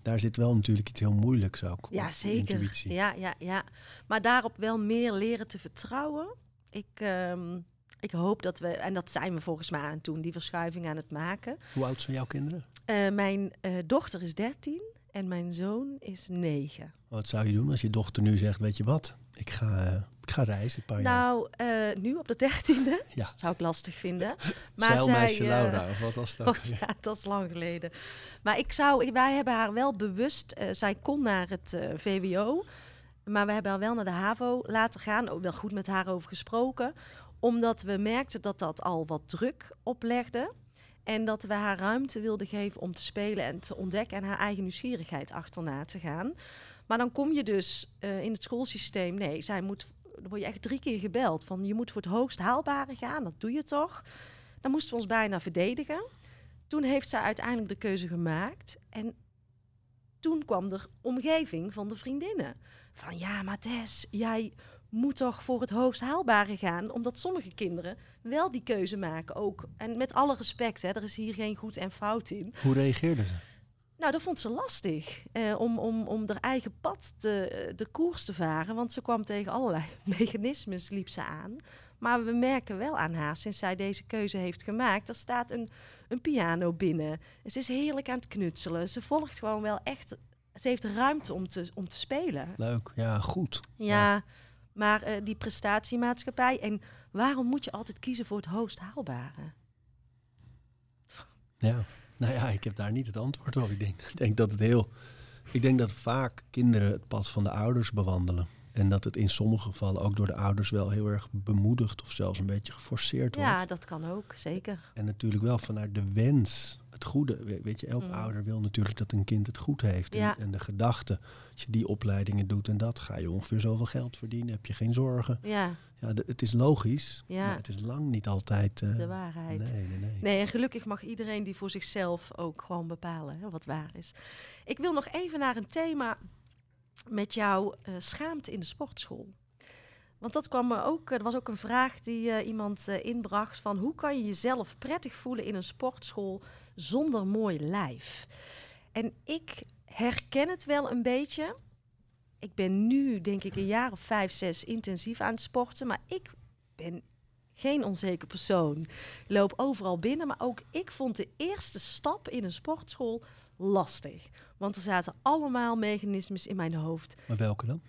daar zit wel natuurlijk iets heel moeilijks ook. Ja, zeker. Intuïtie. Ja, ja, ja. Maar daarop wel meer leren te vertrouwen. Ik, ehm, ik hoop dat we, en dat zijn we volgens mij aan het doen, die verschuiving aan het maken. Hoe oud zijn jouw kinderen? Eh, mijn eh, dochter is 13 en mijn zoon is 9. Wat zou je doen als je dochter nu zegt, weet je wat, ik ga, eh, ik ga reizen een paar jaar. Nou, eh, nu op de 13e Ja. zou ik lastig vinden. Zeilmeisje zij, eh, Laura, of wat was dat? Oh, ja, dat is lang geleden. Maar ik zou, wij hebben haar wel bewust, eh, zij kon naar het VWO, maar we hebben haar wel naar de HAVO laten gaan. Ook wel goed met haar over gesproken, omdat we merkten dat dat al wat druk oplegde. En dat we haar ruimte wilden geven om te spelen en te ontdekken en haar eigen nieuwsgierigheid achterna te gaan. Maar dan kom je dus in het schoolsysteem. Nee, zij moet, dan word je echt drie keer gebeld. Van je moet voor het hoogst haalbare gaan, dat doe je toch? Dan moesten we ons bijna verdedigen. Toen heeft zij uiteindelijk de keuze gemaakt. En toen kwam er omgeving van de vriendinnen. Van ja, maar Tess, jij moet toch voor het hoogst haalbare gaan. Omdat sommige kinderen wel die keuze maken ook. En met alle respect, hè, er is hier geen goed en fout in. Hoe reageerde ze? Nou, dat vond ze lastig. eh, om, om, om haar eigen pad te, de koers te varen. Want ze kwam tegen allerlei mechanismes, liep ze aan. Maar we merken wel aan haar, sinds zij deze keuze heeft gemaakt... er staat een, een piano binnen. Ze is heerlijk aan het knutselen. Ze volgt gewoon wel echt... Ze heeft ruimte om te, om te spelen. Leuk, ja, goed. Ja, maar eh, die prestatiemaatschappij... En waarom moet je altijd kiezen voor het hoogst haalbare? Ja. Nou ja, ik heb daar niet het antwoord op. Ik denk, ik denk dat het heel... Ik denk dat vaak kinderen het pad van de ouders bewandelen. En dat het in sommige gevallen ook door de ouders wel heel erg bemoedigd of zelfs een beetje geforceerd wordt. Ja, dat kan ook, zeker. En natuurlijk wel vanuit de wens, het goede. We- Weet je, elk Mm. ouder wil natuurlijk dat een kind het goed heeft. En, Ja. en de gedachte, als je die opleidingen doet en dat, ga je ongeveer zoveel geld verdienen, heb je geen zorgen. Ja, Ja, de- het is logisch, Ja. maar het is lang niet altijd... eh, de waarheid. Nee, nee, nee. Nee, en gelukkig mag iedereen die voor zichzelf ook gewoon bepalen hè, wat waar is. Ik wil nog even naar een thema met jou, eh, schaamte in de sportschool. Want dat kwam me ook, er was ook een vraag die eh, iemand inbracht van hoe kan je jezelf prettig voelen in een sportschool zonder mooi lijf? En ik herken het wel een beetje. Ik ben nu, denk ik, een jaar of vijf, zes intensief aan het sporten. Maar ik ben geen onzeker persoon. Ik loop overal binnen. Maar ook ik vond de eerste stap in een sportschool lastig. Want er zaten allemaal mechanismes in mijn hoofd. Maar welke dan?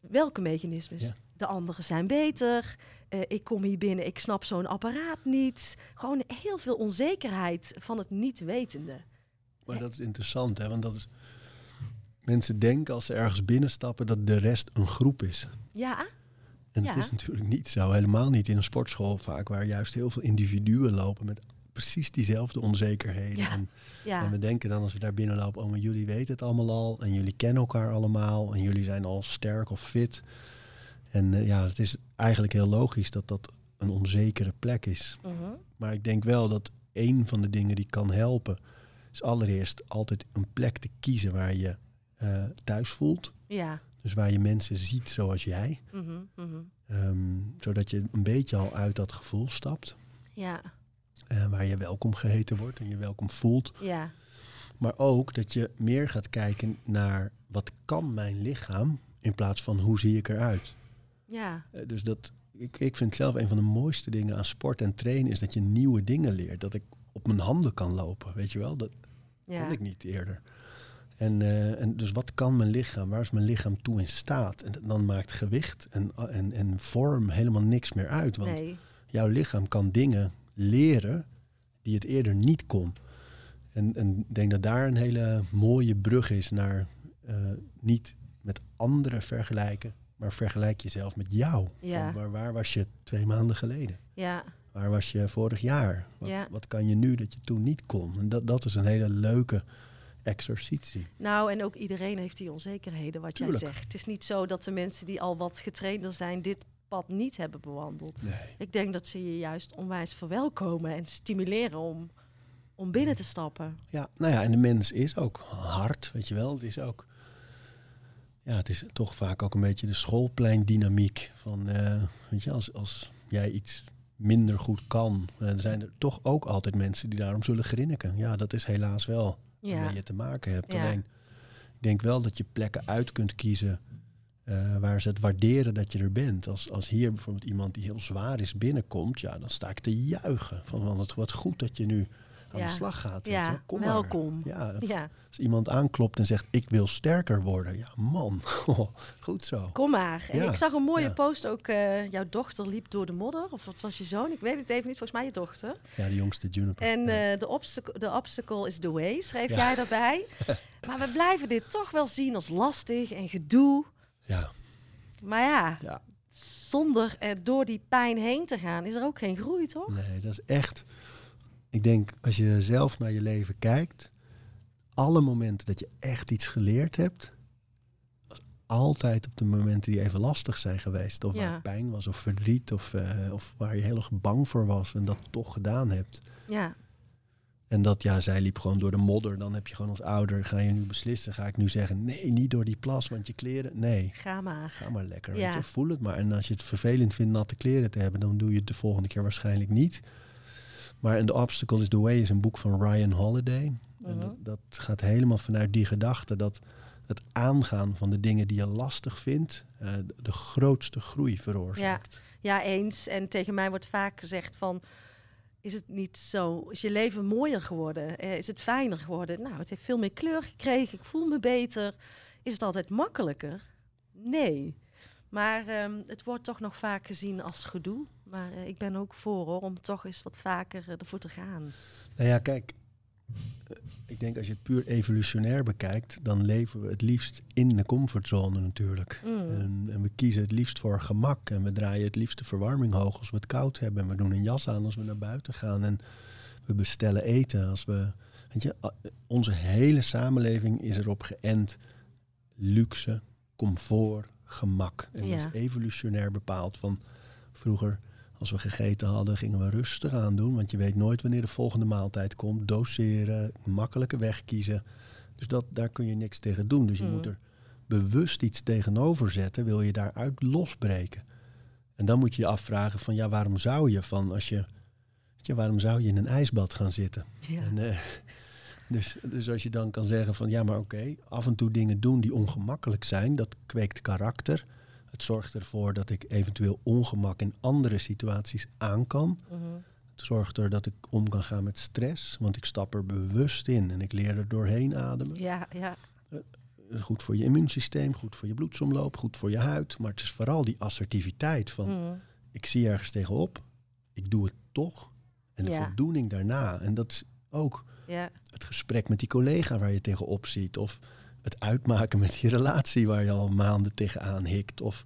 Welke mechanismes? Ja. De anderen zijn beter. Eh, ik kom hier binnen, ik snap zo'n apparaat niet. Gewoon heel veel onzekerheid van het niet wetende. Maar dat is interessant, hè? Want dat is. Mensen denken als ze ergens binnenstappen dat de rest een groep is. Ja, En Ja. het is natuurlijk niet zo. Helemaal niet in een sportschool vaak, waar juist heel veel individuen lopen met precies diezelfde onzekerheden. Ja. En, ja. en we denken dan als we daar binnenlopen, oh, maar jullie weten het allemaal al. En jullie kennen elkaar allemaal. En jullie zijn al sterk of fit. En eh, ja, het is eigenlijk heel logisch dat dat een onzekere plek is. Mhm. Maar ik denk wel dat een van de dingen die kan helpen, is allereerst altijd een plek te kiezen waar je eh, thuis voelt. ja. Dus waar je mensen ziet zoals jij. Mhm, mhm. Ehm, zodat je een beetje al uit dat gevoel stapt. ja, eh, waar je welkom geheten wordt en je welkom voelt. ja, Maar ook dat je meer gaat kijken naar wat kan mijn lichaam in plaats van hoe zie ik eruit. Ja, Eh, dus dat, ik, ik vind zelf een van de mooiste dingen aan sport en trainen is dat je nieuwe dingen leert. Dat ik op mijn handen kan lopen, weet je wel. Dat ja. kon ik niet eerder. En, eh, en dus wat kan mijn lichaam? Waar is mijn lichaam toe in staat? En dan maakt gewicht en, en, en vorm helemaal niks meer uit. Want Nee, jouw lichaam kan dingen leren die het eerder niet kon. En, en ik denk dat daar een hele mooie brug is naar eh, niet met anderen vergelijken, maar vergelijk jezelf met jou. Ja. Van waar, waar was je twee maanden geleden? ja, Waar was je vorig jaar? Wat, Ja. wat kan je nu dat je toen niet kon? En dat, dat is een hele leuke exercitie. Nou, en ook iedereen heeft die onzekerheden, wat Tuurlijk. jij zegt. Het is niet zo dat de mensen die al wat getrainder zijn, dit pad niet hebben bewandeld. Nee. Ik denk dat ze je juist onwijs verwelkomen en stimuleren om, om binnen te stappen. Ja, nou ja, en de mens is ook hard, weet je wel. Het is ook, ja, het is toch vaak ook een beetje de schoolpleindynamiek. Van, eh, weet je, als, als jij iets minder goed kan, eh, dan zijn er toch ook altijd mensen die daarom zullen grinniken. Ja, dat is helaas wel waarmee Ja, je te maken hebt. Ja. Alleen, ik denk wel dat je plekken uit kunt kiezen eh, waar ze het waarderen dat je er bent. Als, als hier bijvoorbeeld iemand die heel zwaar is binnenkomt, ja, dan sta ik te juichen. Van, van wat, wat goed dat je nu aan de slag gaat. weet ja. Kom maar. welkom. Ja, Ja, als iemand aanklopt en zegt, ik wil sterker worden. Ja, man, goed zo. kom maar. En ik zag een mooie post ook. eh, jouw dochter liep door de modder. Of wat was je zoon? Ik weet het even niet. Volgens mij je dochter. Ja, de jongste Juniper. En eh, de obstacle, is the way, schreef jij daarbij. maar we blijven dit toch wel zien als lastig en gedoe. ja, Maar ja, ja, zonder er door die pijn heen te gaan, is er ook geen groei, toch? nee, dat is echt... Ik denk, als je zelf naar je leven kijkt... alle momenten dat je echt iets geleerd hebt... was altijd op de momenten die even lastig zijn geweest. Of Ja. waar pijn was, of verdriet, of, eh, of waar je heel erg bang voor was... en dat toch gedaan hebt. Ja, En dat, ja, zij liep gewoon door de modder. Dan heb je gewoon als ouder, ga je nu beslissen? Ga ik nu zeggen, nee, niet door die plas, want je kleren... Nee, ga maar. Ga maar lekker, Ja. weet je. Voel het maar. En als je het vervelend vindt natte kleren te hebben, dan doe je het de volgende keer waarschijnlijk niet. Maar The Obstacle is the Way is een boek van Ryan Holiday. En dat, dat gaat helemaal vanuit die gedachte dat het aangaan van de dingen die je lastig vindt, eh, de, de grootste groei veroorzaakt. Ja, eens. En tegen mij wordt vaak gezegd van... Is het niet zo? Is je leven mooier geworden? Eh, is het fijner geworden? Nou, het heeft veel meer kleur gekregen. Ik voel me beter. Is het altijd makkelijker? Nee. Maar ehm, het wordt toch nog vaak gezien als gedoe. Maar eh, ik ben ook voor hoor, om toch eens wat vaker eh, ervoor te gaan. Nou ja, kijk. eh, Ik denk als je het puur evolutionair bekijkt, dan leven we het liefst in de comfortzone natuurlijk. Mm. En, en we kiezen het liefst voor gemak. En we draaien het liefst de verwarming hoog als we het koud hebben. En we doen een jas aan als we naar buiten gaan. En we bestellen eten als we. Weet je, onze hele samenleving is erop geënt. Luxe, comfort, gemak. En dat is evolutionair bepaald. Van vroeger, als we gegeten hadden, gingen we rustig aan doen. Want je weet nooit wanneer de volgende maaltijd komt. Doseren, makkelijke weg kiezen. Dus dat, daar kun je niks tegen doen. Dus je Mm. moet er bewust iets tegenover zetten, wil je daaruit losbreken. En dan moet je je afvragen van ja, waarom zou je van als je, je waarom zou je in een ijsbad gaan zitten? Ja. En, eh, Dus, dus als je dan kan zeggen van ja, maar oké, af en toe dingen doen die ongemakkelijk zijn, dat kweekt karakter. Het zorgt ervoor dat ik eventueel ongemak in andere situaties aan kan. Mhm. Het zorgt er dat ik om kan gaan met stress, want ik stap er bewust in en ik leer er doorheen ademen. Ja, ja. Goed voor je immuunsysteem, goed voor je bloedsomloop, goed voor je huid. Maar het is vooral die assertiviteit van Mhm. ik zie ergens tegenop, ik doe het toch. En de Ja. voldoening daarna. En dat is ook ja. het gesprek met die collega waar je tegenop ziet. Of het uitmaken met die relatie waar je al maanden tegenaan hikt. Of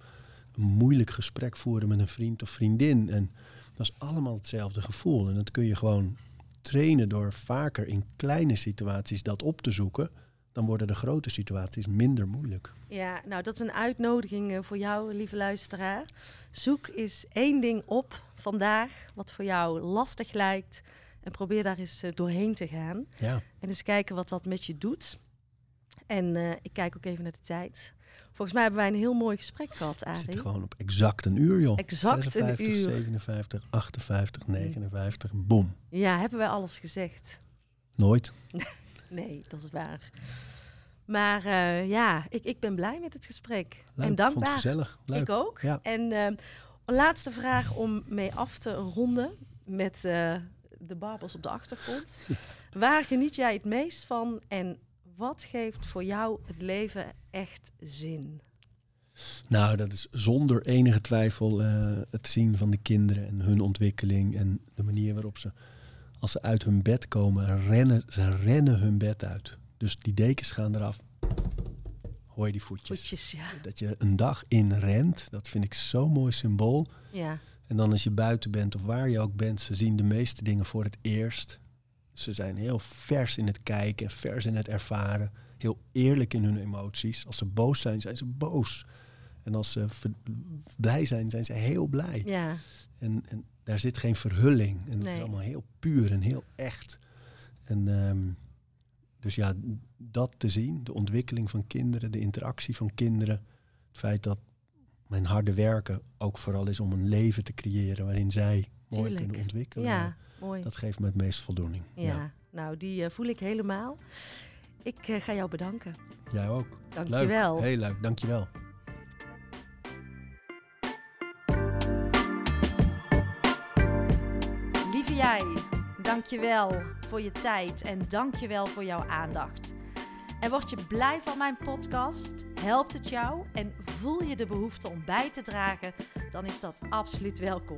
een moeilijk gesprek voeren met een vriend of vriendin. En dat is allemaal hetzelfde gevoel. En dat kun je gewoon trainen door vaker in kleine situaties dat op te zoeken. Dan worden de grote situaties minder moeilijk. Ja, nou dat is een uitnodiging eh, voor jou, lieve luisteraar. Zoek eens één ding op vandaag wat voor jou lastig lijkt. En probeer daar eens eh, doorheen te gaan. Ja, En eens kijken wat dat met je doet. En eh, ik kijk ook even naar de tijd. Volgens mij hebben wij een heel mooi gesprek gehad, we zitten gewoon op exact een uur, joh. Exact een 56, uur. 57, 58, 59, boom. Ja, hebben wij alles gezegd? Nooit. Nee, dat is waar. Maar eh, ja, ik, ik ben blij met het gesprek. Leuk, en ik vond het dankbaar. gezellig. Leuk. Ik ook. Ja. En eh, een laatste vraag om mee af te ronden met de barbels op de achtergrond. Waar geniet jij het meest van en wat geeft voor jou het leven echt zin? Nou, dat is zonder enige twijfel eh, het zien van de kinderen en hun ontwikkeling en de manier waarop ze, als ze uit hun bed komen, rennen, ze rennen hun bed uit. Dus die dekens gaan eraf. Hoor je die voetjes? Voetjes, ja. Dat je een dag in rent, dat vind ik zo'n mooi symbool. Ja, En dan als je buiten bent of waar je ook bent, ze zien de meeste dingen voor het eerst. Ze zijn heel vers in het kijken, vers in het ervaren. Heel eerlijk in hun emoties. Als ze boos zijn, zijn ze boos. En als ze blij zijn, zijn ze heel blij. ja, En, en daar zit geen verhulling. En Nee. is allemaal heel puur en heel echt. En ehm, dus ja, dat te zien, de ontwikkeling van kinderen, de interactie van kinderen. Het feit dat mijn harde werken ook vooral is om een leven te creëren waarin zij mooi Tuurlijk. kunnen ontwikkelen. ja, mooi. Dat geeft me het meest voldoening. Ja, nou die eh, voel ik helemaal. Ik eh, ga jou bedanken. Jij ook. Dankjewel. Leuk. Heel leuk, dankjewel. Lieve jij, dankjewel voor je tijd en dankjewel voor jouw aandacht. En word je blij van mijn podcast? Helpt het jou en voel je de behoefte om bij te dragen? Dan is dat absoluut welkom.